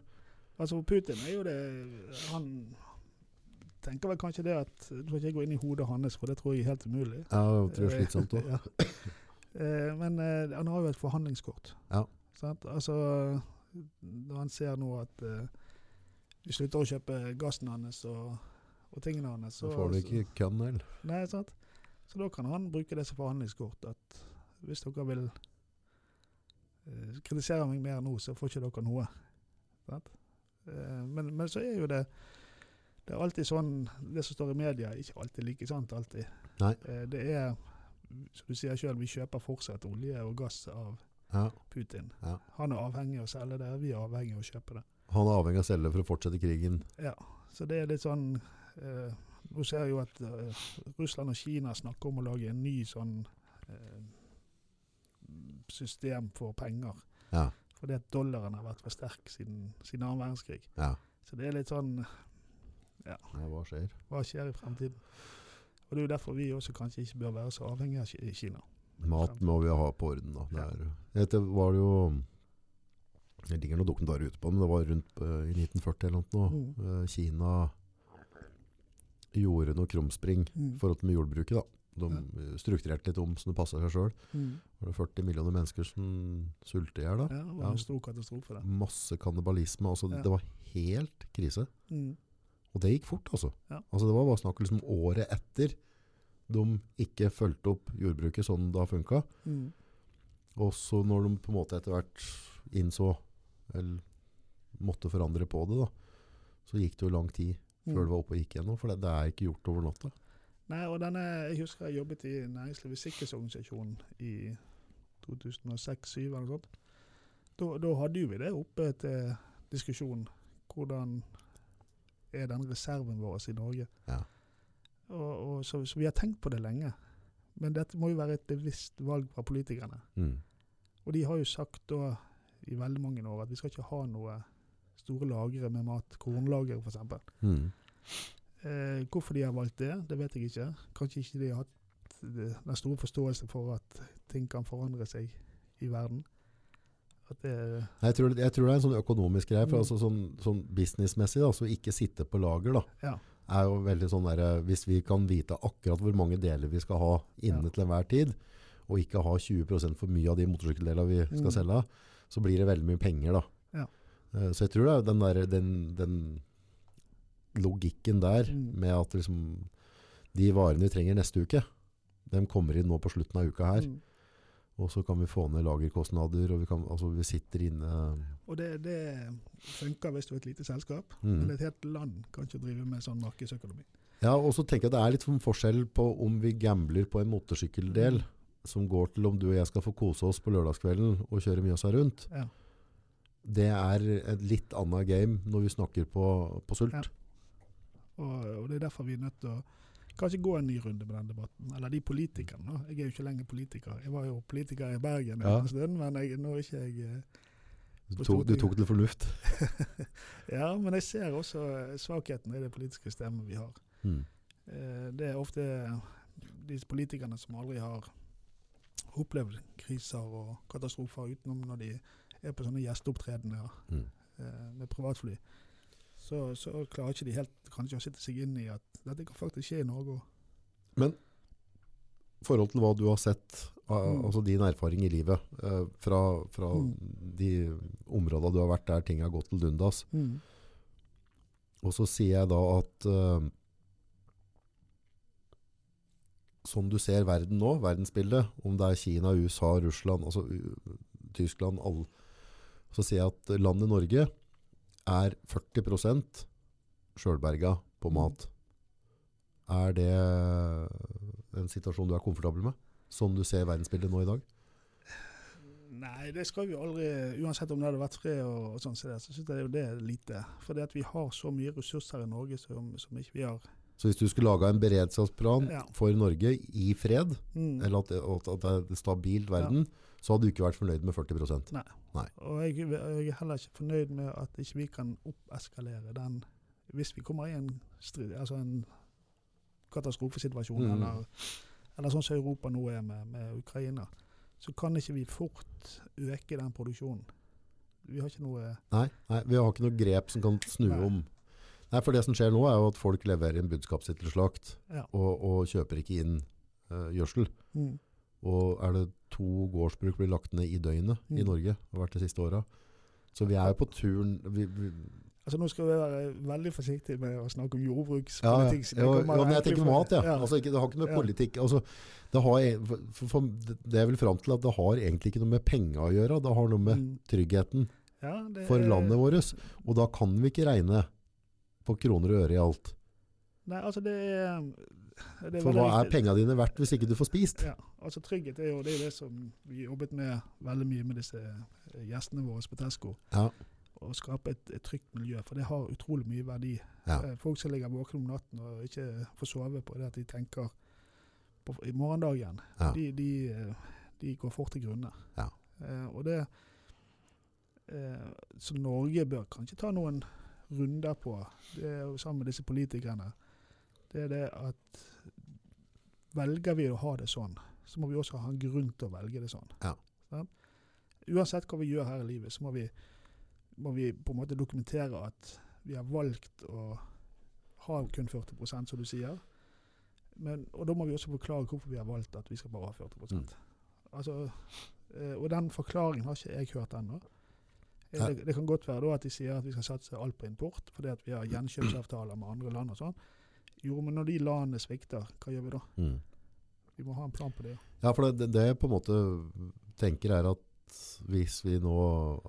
Altså Putin er jo det Han tenker vel kanskje det at Du skal ikke gå inn i hodet hans, for det tror jeg er helt umulig. Ja, det tror jeg er slitsomt også. Ja. Eh, Men eh, han har jo et forhandlingskort. Ja. Altså, når han ser nå at eh, vi slutter å kjøpe gassen hans og, og tingene hans Så får du ikke kønn heller. Nei, sant? Så da kan han bruke det som forhandlingskort. At hvis dere vil eh, kritisere meg mer nå, så får ikke dere noe. Sant? Eh, men, men så er jo det Det er alltid sånn Det som står i media, ikke alltid like sant. alltid. Nei. Eh, det er, som du sier sjøl, vi kjøper fortsatt olje og gass av Ja. Putin. Ja. Han er avhengig av å selge det, vi er avhengig av å kjøpe det. Han er avhengig av å selge for å fortsette krigen. Ja, så det er litt sånn eh, Nå ser jeg jo at eh, Russland og Kina snakker om å lage en ny sånn eh, system for penger. Ja. Fordi at dollaren har vært for sterk siden, siden annen verdenskrig. ja. Så det er litt sånn ja hva skjer? Hva skjer i fremtiden? Og Det er jo derfor vi også kanskje ikke bør være så avhengige av Kina. Mat må vi ha på orden. da. Det er, dette var det jo Det ligger noen dokumentarer ute på men det var rundt eh, i 1940 eller noe. Mm. Eh, Kina gjorde noe krumspring i Mm. forhold til med jordbruket. da. De strukturerte litt om som det passa seg sjøl. Mm. Var det 40 millioner mennesker som sulter i hjel da? Ja, det var Ja. en stor katastrofe, det. Masse kannibalisme. Altså, Ja. Det var helt krise. Mm. Og det gikk fort, altså. Ja. altså det var bare snakk liksom året etter de ikke fulgte opp jordbruket sånn det har funka. Mm. Og så når de på en måte etter hvert innså, eller måtte forandre på det, da, så gikk det jo lang tid Mm. før det var oppe og gikk gjennom. For det, det er ikke gjort over natta. Nei, og denne, Jeg husker jeg jobbet i Næringslivets sikkerhetsorganisasjon i 2006-2007 eller noe sånt. Da, da hadde jo vi det oppe til diskusjon. Hvordan er den reserven vår i Norge? Ja. Og, og, så, så vi har tenkt på det lenge. Men dette må jo være et bevisst valg fra politikerne. Mm. Og de har jo sagt da i veldig mange år at vi skal ikke ha noe store lagre med mat. Kornlagre f.eks. Mm. Eh, hvorfor de har valgt det, det vet jeg ikke. Kanskje ikke de har hatt eh, den store forståelse for at ting kan forandre seg i verden. Det, Jeg, tror, jeg tror det er en sånn økonomisk greie. For Mm. altså sånn, sånn businessmessig, altså ikke sitte på lager, da, ja. er jo veldig sånn der, Hvis vi kan vite akkurat hvor mange deler vi skal ha inne Ja. til enhver tid, og ikke ha 20% for mye av de motorsykkeldelene vi skal Mm. selge, så blir det veldig mye penger. da. Ja. Eh, Så jeg tror det er den, der, den, den logikken der Mm. med at liksom, de varene vi trenger neste uke, de kommer inn nå på slutten av uka her. Og så kan vi få ned lagerkostnader, og vi, kan, altså, vi sitter inne Og det, det funker hvis du er et lite selskap, Mm. men et helt land kan ikke drive med sånn markedsøkonomi. Ja, og så tenker jeg det er litt forskjell på om vi gambler på en motorsykkeldel Mm. som går til om du og jeg skal få kose oss på lørdagskvelden og kjøre Mjøsa rundt. Ja. Det er et litt annet game når vi snakker på, på sult. Ja. Og, og det er derfor vi er nødt til å kanskje gå en ny runde med den debatten. Eller de politikerne. Jeg er jo ikke lenger politiker. Jeg var jo politiker i Bergen Ja. en stund, men jeg, nå er ikke jeg eh, Du, tok, du tok til fornuft. Ja, men jeg ser også svakheten i det politiske systemet vi har. Mm. Eh, Det er ofte de politikerne som aldri har opplevd kriser og katastrofer utenom når de er på sånne gjesteopptredener Mm. eh, med privatfly. Så, så klarer ikke de helt kanskje å sitte seg inn i at dette kan faktisk skje i Norge òg. Men forhold til hva du har sett, av- Mm. altså din erfaring i livet, eh, fra, fra Mm. de områdene du har vært der ting har gått til dundas, og så sier jeg da at eh, som du ser verden nå, verdensbildet, om det er Kina, USA, Russland, altså Tyskland alle, Så sier jeg at landet Norge er 40% sjølberga på Mm. mat. Er det en situasjon du er komfortabel med? Sånn du ser verdensbildet nå i dag? Nei, det skal vi aldri Uansett om det hadde vært fred og, og sånn, så, så syns jeg jo det er lite. For det at vi har så mye ressurser i Norge som, som ikke vi har. Så hvis du skulle laga en beredskapsplan Ja. for Norge i fred, Mm. eller at at det er en stabilt verden, så hadde du ikke vært fornøyd med 40% Og jeg, jeg er heller ikke fornøyd med at ikke vi kan oppeskalere den hvis vi kommer i en, strid, altså en katastrofesituasjon, Mm. eller, eller sånn som Europa nå er med, med Ukraina, så kan ikke vi fort øke den produksjonen. Vi har ikke noe Nei, nei, vi har ikke noe grep som kan snu Nei. om. Nei, for det som skjer nå er jo at folk leverer inn budskapet sitt til slakt, Ja. og, og kjøper ikke inn uh, gjødsel. mm. Og er det to gårdsbruk blir lagt ned i døgnet i Mm. Norge, har vært de siste åra. Så vi er jo på turen vi, vi, Altså Nå skal vi være veldig forsiktige med å snakke om jordbrukspolitikk. ja, ja, ja, men jeg tenker mat, ja. ja. Altså, ikke, det har ikke noe med politikk altså, det, har, e- for, for, det er vel fram til at det har egentlig ikke noe med penger å gjøre. Det har noe med Mm. tryggheten for landet vårt. Og da kan vi ikke regne på kroner og øre i alt. Nei, altså det er, det er For hva er penga dine verdt hvis ikke du får spist? Ja, altså Trygghet er jo det, er det som vi jobbet med veldig mye med disse eh, gjestene våre på Tesco. Ja. Å skape et, et trygt miljø, for det har utrolig mye verdi. Ja. Eh, Folk som ligger våkne om natten og ikke får sove på det at de tenker på i morgendagen, Ja. de, de, eh, de går fort til grunne. Ja. Eh, og det eh, Så Norge bør kanskje ta noen runder på, det er jo sammen med disse politikerne, det er det at velger vi å ha det sånn, så må vi også ha en grunn til å velge det sånn. Ja. Ja? Uansett hva vi gjør her i livet, så må vi, må vi på en måte dokumentere at vi har valgt å ha kun 40% som du sier. Men, og da må vi også forklare hvorfor vi har valgt at vi skal bare ha 40 Mm. altså, eh, Og den forklaringen har ikke jeg hørt ennå. Eh, Det, det kan godt være da at de sier at vi skal satse alt på import fordi at vi har gjenkjøpsavtaler med andre land og sånn. Jo, men når de landene svikter, hva gjør vi da? Mm. Vi må ha en plan på det. Ja, for det, det jeg på en måte tenker er at hvis vi nå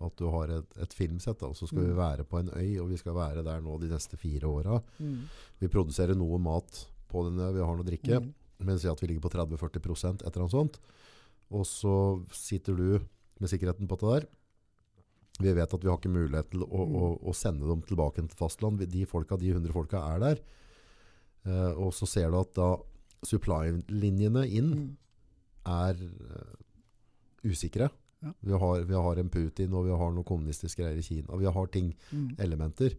at du har et, et filmsett, da, så skal vi Mm. være på en øy, og vi skal være der nå de neste fire åra. Mm. Vi produserer noe mat på den øya, vi har noe drikke, Mm. men si at vi ligger på 30-40 et eller annet sånt. Og så sitter du med sikkerheten på det der. Vi vet at vi har ikke mulighet til å, Mm. å, å sende dem tilbake til fastland. De folka, de 100 folka er der. Eh, og så ser du at da supply-linjene inn Mm. er uh, usikre. Ja. Vi, har, vi har en Putin, og vi har noen kommunistiske greier i Kina. Vi har ting, Mm. elementer.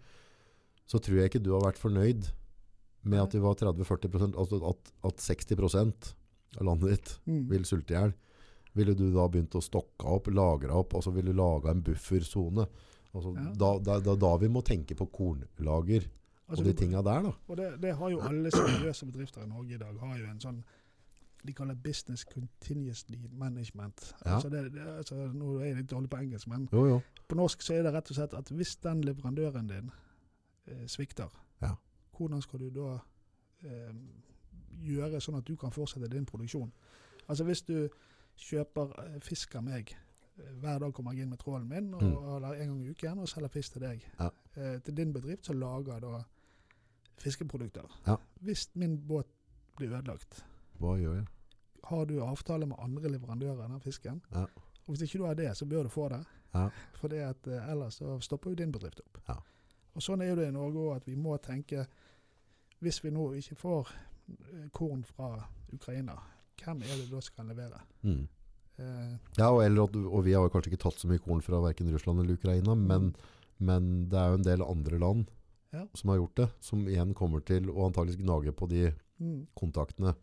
Så tror jeg ikke du har vært fornøyd med at vi var 30-40% altså at, at 60 av landet ditt Mm. vil sulte i hjel. Ville du da begynt å stokke opp, lagre opp, altså ville du laga en buffersone? Altså, Ja. da, da, da, da vi må tenke på kornlager Altså, og de tinga der, da. Og det, det har jo alle seriøse bedrifter i Norge i dag. har jo en sånn de kaller business continuously management. Ja. Altså det, det, altså, nå er jeg litt dårlig på engelsk, men Jo, jo. på norsk så er det rett og slett at hvis den leverandøren din eh, svikter, Ja. hvordan skal du da eh, gjøre sånn at du kan fortsette din produksjon? Altså hvis du kjøper eh, fisk av meg, eh, hver dag kommer jeg inn med trålen min, og, Mm. eller en gang i uken, og selger fisk til deg. Ja. Eh, til din bedrift så lager da fiskeprodukter. Ja. Hvis min båt blir ødelagt, Hva gjør jeg? har du avtale med andre leverandører av fisken? Ja. Og Hvis ikke du har det, så bør du få det. Ja. For det at, eh, ellers så stopper jo din bedrift opp. Ja. Og Sånn er det i Norge òg, at vi må tenke Hvis vi nå ikke får eh, korn fra Ukraina, hvem er det da som kan levere? Mm. Eh, Ja, og, eller og vi har kanskje ikke tatt så mye korn fra hverken Russland eller Ukraina, men, men det er jo en del andre land Ja. som har gjort det, som igjen kommer til å antageligvis gnage på de mm, kontaktene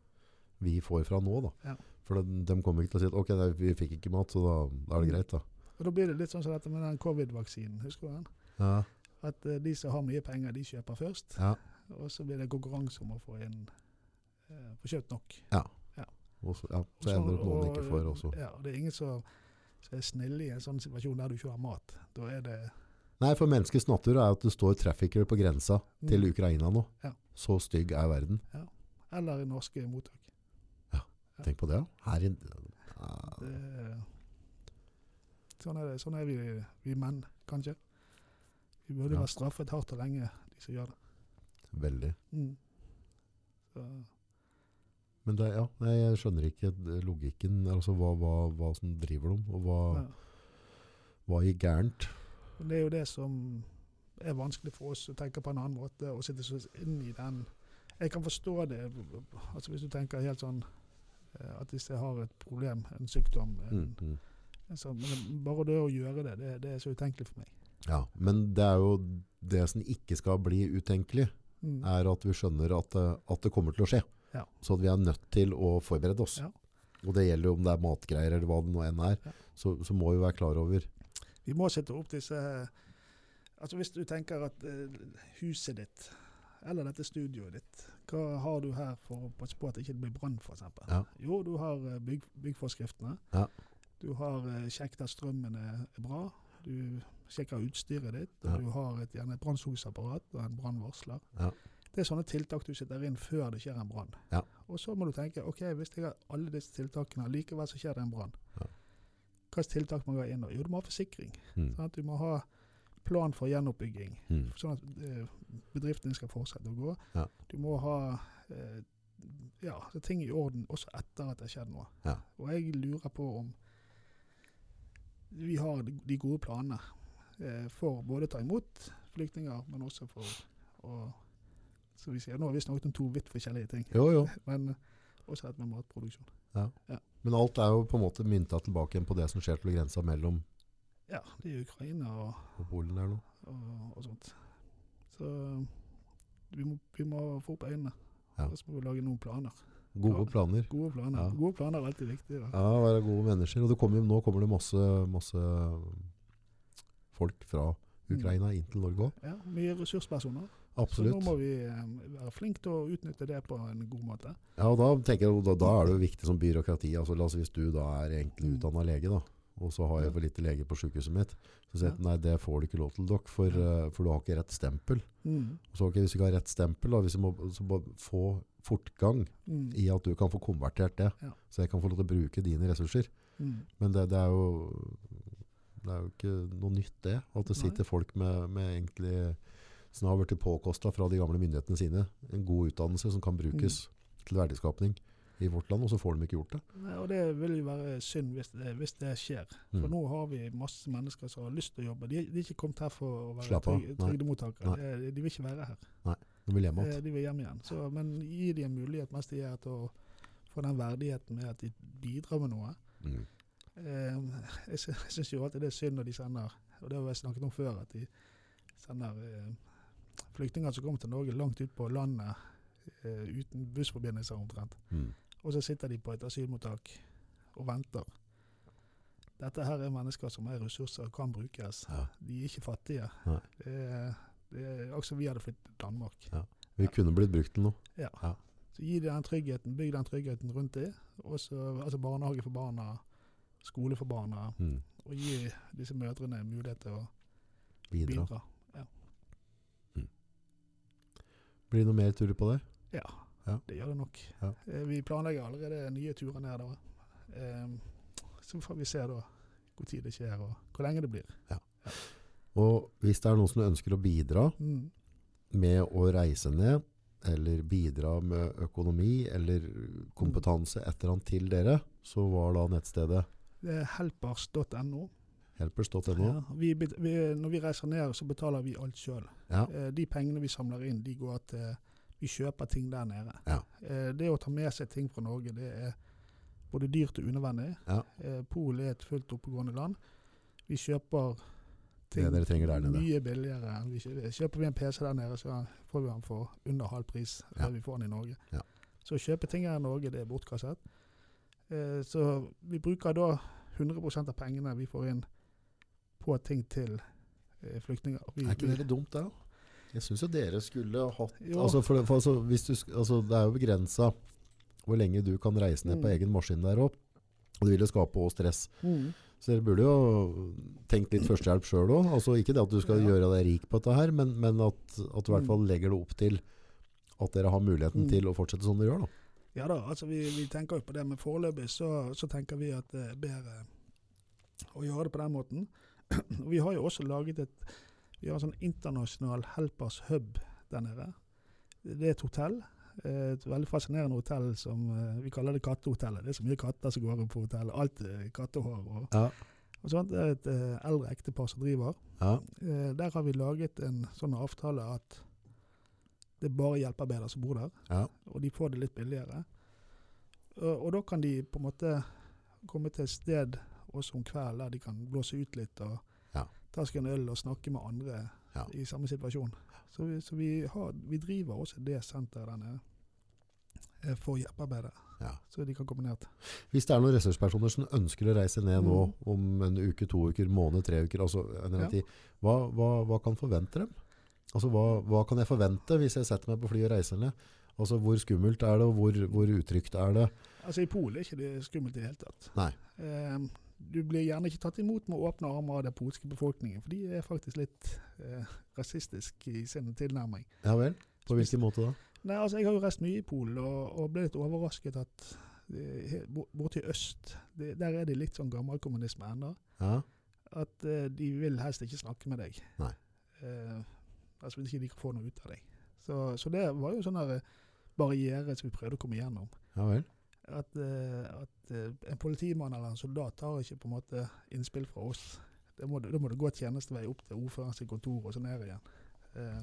vi får fra nå. Ja. For de, de kommer ikke til å si at ok, nei, vi fikk ikke mat, så da, da er det Mm. greit. da. og Da blir det litt sånn som dette med den covid-vaksinen. Husker du den? Ja, At uh, de som har mye penger, de kjøper først. ja. Og så blir det konkurranse om å få inn uh, få kjøpt nok. Ja. ja. Også, ja, så ender det noen ikke får også. Ja, og det er ingen som, som er snille i en sånn situasjon der du ikke har mat. Da er det Nei, for menneskets natur er at det står traffickere på grensa til Mm. Ukraina nå. Ja. Så stygg er verden. Eller i norske mottak. Ja, Tenk på det. ja. Her i, ja, Det, sånn, er det, sånn er vi, vi menn, kanskje. Vi burde Ja. vært straffet hardt og lenge, de som gjør det. veldig. Mm. Så, Men det, ja, nei, jeg skjønner ikke logikken, altså hva, hva, hva som driver dem, og hva, Ja. hva gikk gærent. Men Det er jo det som er vanskelig for oss å tenke på en annen måte og sitte så inn i den. Jeg kan forstå det, altså hvis du tenker helt sånn eh, at hvis jeg har et problem, en sykdom en, Mm, mm. en sånn, Men bare det å gjøre det, det, det er så utenkelig for meg. Ja, men det er jo det som ikke skal bli utenkelig, Mm. er at vi skjønner at, det- at det kommer til å skje. Ja. Så at vi er nødt til å forberede oss. Ja. Og det gjelder jo om det er matgreier eller hva det nå enn er, Ja. så, så må vi være klar over. Vi må sette opp disse Altså Hvis du tenker at eh, huset ditt, eller dette studioet ditt, hva har du her for å passe på at det ikke blir brann, f.eks.? Ja. Jo, du har eh, bygg, byggforskriftene. Ja. Du har eh, sjekket at strømmen er bra. Du sjekker utstyret ditt. Og Ja. du har et, gjerne et brannslukningsapparat og en brannvarsler. Ja. Det er sånne tiltak du setter inn før det skjer en brann. Ja. Og så må du tenke ok, hvis jeg har alle disse tiltakene, likevel så skjer det en brann. Ja. Slags tiltak man går inn og Jo, du må ha forsikring. Mm. Sant? Du må ha plan for gjenoppbygging, Mm. sånn at bedriftene bedriften skal fortsette å gå. Ja. Du må ha eh, ja, så ting i orden også etter at det har skjedd noe. Ja. Og jeg lurer på om vi har de- de gode planene eh, for både å ta imot flyktninger, men også for å som vi sier, Nå har vi snakket om to vidt forskjellige ting, Jo, jo. men eh, også dette med matproduksjon. Men alt er jo på en måte mynta tilbake igjen på det som skjer til grensa mellom Ja, det er Ukraina og og Polen der nå. og, og sånt. Så vi må, vi må få opp øynene. Ja. Og så må vi lage noen planer. Gode planer. Gode planer Ja. Gode planer er alltid viktig. Da. Ja, være gode mennesker. Og det kommer, nå kommer det masse, masse folk fra Ukraina inn til Norge òg. Ja, mye ressurspersoner. Så nå må vi eh, være flinke til å utnytte det på en god måte. Ja, og da tenker jeg, da, da er det jo viktig som byråkrati. Altså, la oss Hvis du da er egentlig Mm. utdanna lege, da, og så har jeg for lite lege på sykehuset mitt, så sier jeg Ja. nei, det får du ikke lov til, dere, for, eh, for du har ikke rett stempel. Mm. Så okay, Hvis du ikke har rett stempel, da, hvis du må så må få fortgang Mm. i at du kan få konvertert det, Ja. så jeg kan få lov til å bruke dine ressurser. Mm. Men det, det er jo det er jo ikke noe nytt, det. At det Nei. sitter folk med, med egentlig som har blitt påkosta fra de gamle myndighetene sine. En god utdannelse som kan brukes Mm. til verdiskapning i vårt land, og så får de ikke gjort det. Nei, og det vil jo være synd hvis det, hvis det skjer. For Mm. nå har vi masse mennesker som har lyst til å jobbe. De, de er ikke kommet her for å være trygdemottakere. Nei. De, de vil ikke være her. De vil hjem. De vil hjem igjen. Så, men gi dem en mulighet mens de er til å få den verdigheten med at de bidrar med noe. Mm. Eh, jeg sy- jeg syns jo alltid det er synd når de sender, og det har vi snakket om før, at de sender eh, flyktninger som kommer til Norge langt ut på landet eh, uten bussforbindelser omtrent. Mm. Og så sitter de på et asylmottak og venter. Dette her er mennesker som er ressurser og kan brukes. Ja. De er ikke fattige. Det er, det er akkurat vi hadde flyttet til Danmark. Vi kunne blitt brukt til noe. Ja. Ja. Så gi den tryggheten, bygg den tryggheten rundt dem. Altså barnehage for barna, skole for barna. Mm. Og gi disse mødrene mulighet til å Bidra. bidra. Blir det noe mer turer på det? Ja, Ja. det gjør det nok. Ja. Eh, Vi planlegger allerede nye turer nedover. Eh, Så får vi se da hvor tid det skjer og hvor lenge det blir. Og hvis det er noen som ønsker å bidra Mm. med å reise ned, eller bidra med økonomi eller kompetanse et eller annet til dere, så var da nettstedet Det er helpers.no. helpers.no. Ja, vi, vi, når vi reiser ned, så betaler vi alt sjøl. Ja. Eh, de pengene vi samler inn, de går til Vi kjøper ting der nede. Ja. Eh, det å ta med seg ting fra Norge, det er både dyrt og unødvendig. Ja. Eh, Polen er et fullt oppegående land. Vi kjøper ting der mye billigere. Vi kjøper, vi en PC der nede, så får vi den for under halv pris det vi får den i Norge. Ja. Så å kjøpe ting her i Norge, det er bortkastet. Eh, så vi bruker da 100% av pengene vi får inn på ting til eh, flyktninger. Vi, Er ikke det litt dumt, det? Jeg syns jo dere skulle hatt altså, for, for, altså, hvis du, altså, Det er jo begrensa hvor lenge du kan reise ned på Mm. egen maskin der opp. Og det vil jo skape også stress. Mm. Så dere burde jo tenkt litt førstehjelp sjøl òg. Altså, ikke det at du skal Ja. gjøre deg rik på dette, her, men, men at, at du i hvert Mm. fall legger det opp til at dere har muligheten Mm. til å fortsette som dere gjør. da. Ja da, altså vi, vi tenker jo på det, men foreløpig så, så tenker vi at det er bedre å gjøre det på den måten. Vi har jo også laget et vi har en sånn internasjonal helpers hub der nede. Det er et hotell Eh, Et veldig fascinerende hotell som eh, vi kaller det Kattehotellet. Det er så mye katter som går på hotellet. Alt er kattehår og, Ja. og sånt. Det er et eh, eldre ektepar som driver. Ja. Eh, Der har vi laget en sånn avtale at det er bare hjelpearbeidere som bor der, Ja. og de får det litt billigere. Og, og da kan de på en måte komme til et sted også om kvelden de kan blåse ut litt og Ja. ta seg en øl og snakke med andre Ja. i samme situasjon. Så, vi, så vi, har, vi driver også det senteret der nede eh, for hjelpearbeidere, Ja. så de kan komme ned. Hvis det er noen ressurspersoner som ønsker å reise ned nå Mm. om en uke, to uker, måned, tre uker, altså en eller annen Ja. tid, hva, hva, hva kan forvente dem? Altså hva, hva kan jeg forvente hvis jeg setter meg på fly og reiser ned? Altså hvor skummelt er det, og hvor, hvor utrygt er det? Altså I Polen er ikke det skummelt i det hele tatt. Nei. Eh, du blir gjerne ikke tatt imot med åpne armer av den polske befolkningen, for de er faktisk litt eh, rasistiske i sin tilnærming. Ja vel? På hvilken måte da? Nei, altså Jeg har jo reist mye i Polen og, og ble litt overrasket at eh, i øst, det, der er det litt sånn gammelkommunisme ennå. Ja, At eh, de vil helst ikke snakke med deg. Nei. Eh, altså Hvis ikke de kan få noe ut av deg. Så, så det var jo sånn eh, barriere som vi prøvde å komme igjennom. ja vel? At, eh, at eh, en politimann eller en soldat tar ikke på en måte innspill fra oss. Det må, da må gå tjenestevei opp til ordførerens kontor og så ned igjen. Eh,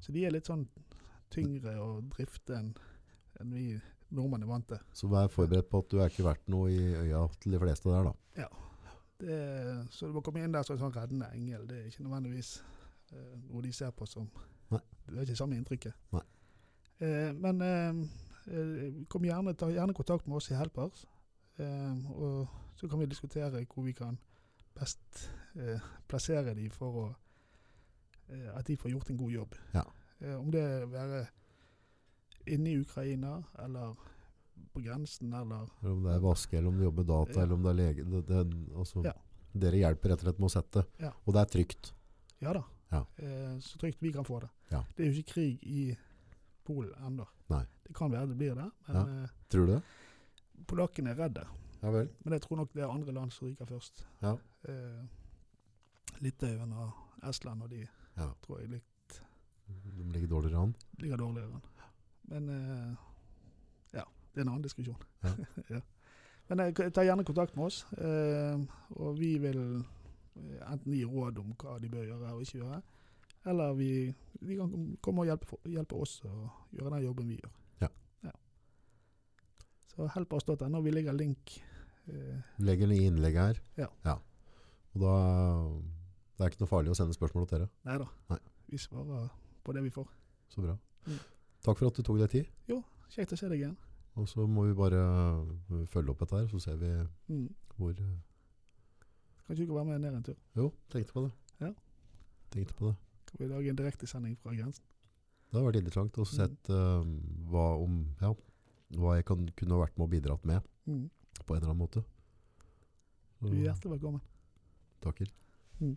så de er litt sånn tyngre å drifte enn en vi nordmenn er vant til. Så vær forberedt på at du er ikke verdt noe i øya til de fleste der da. Det, så du må komme inn der som en sånn reddende engel. Det er ikke nødvendigvis eh, noe de ser på som Nei. Det er ikke samme inntrykket. Nei. Eh, men eh, kom gjerne, ta gjerne kontakt med oss i Helpers, eh, og så kan vi diskutere hvor vi kan best eh, plassere de for å, eh, at de får gjort en god jobb. Ja. Eh, om det være inne i Ukraina, eller på grensen, eller om det er vaske, eller om du jobber med data, Ja. eller om det er lege. Det, det, altså, Ja. Dere hjelper rett og slett med å sette. Ja. Og det er trygt. Ja da. Ja. Eh, så trygt vi kan få det. Ja. Det er jo ikke krig i Polen ennå. Det kan være det blir det, men ja. Tror du det? polakkene er redde. Ja vel. Men jeg tror nok det er andre land som ryker først. Ja. Eh, Litauen og Estland og de Ja. tror jeg litt De ligger dårligere an. ligger dårligere an. Men eh, ja, det er en annen diskusjon. Ja. ja. Men eh, ta gjerne kontakt med oss, eh, og vi vil eh, enten gi råd om hva de bør gjøre og ikke gjøre, eller vi, de kan komme og hjelpe, hjelpe oss å gjøre den jobben vi gjør. Ja. Så helpers.no, vi legger link eh, Legger den i innlegget her. Ja. Og da Det er ikke noe farlig å sende spørsmål til dere. Nei da. Vi svarer på det vi får. Så bra. Mm. Takk for at du tok deg tid. Jo, Kjekt å se deg igjen. Og så må vi bare øh, følge opp dette her, så ser vi Mm. hvor øh, Kanskje du kan være med ned en tur? Jo, tenkte på det. Ja. Tenkte på det. Kan vi er en direktesending fra grensen? Det har vært interessant å se øh, hva om ja, hva jeg kan, kunne vært med og bidratt med Mm. på en eller annen måte. Du er hjertelig velkommen. takker. Mm.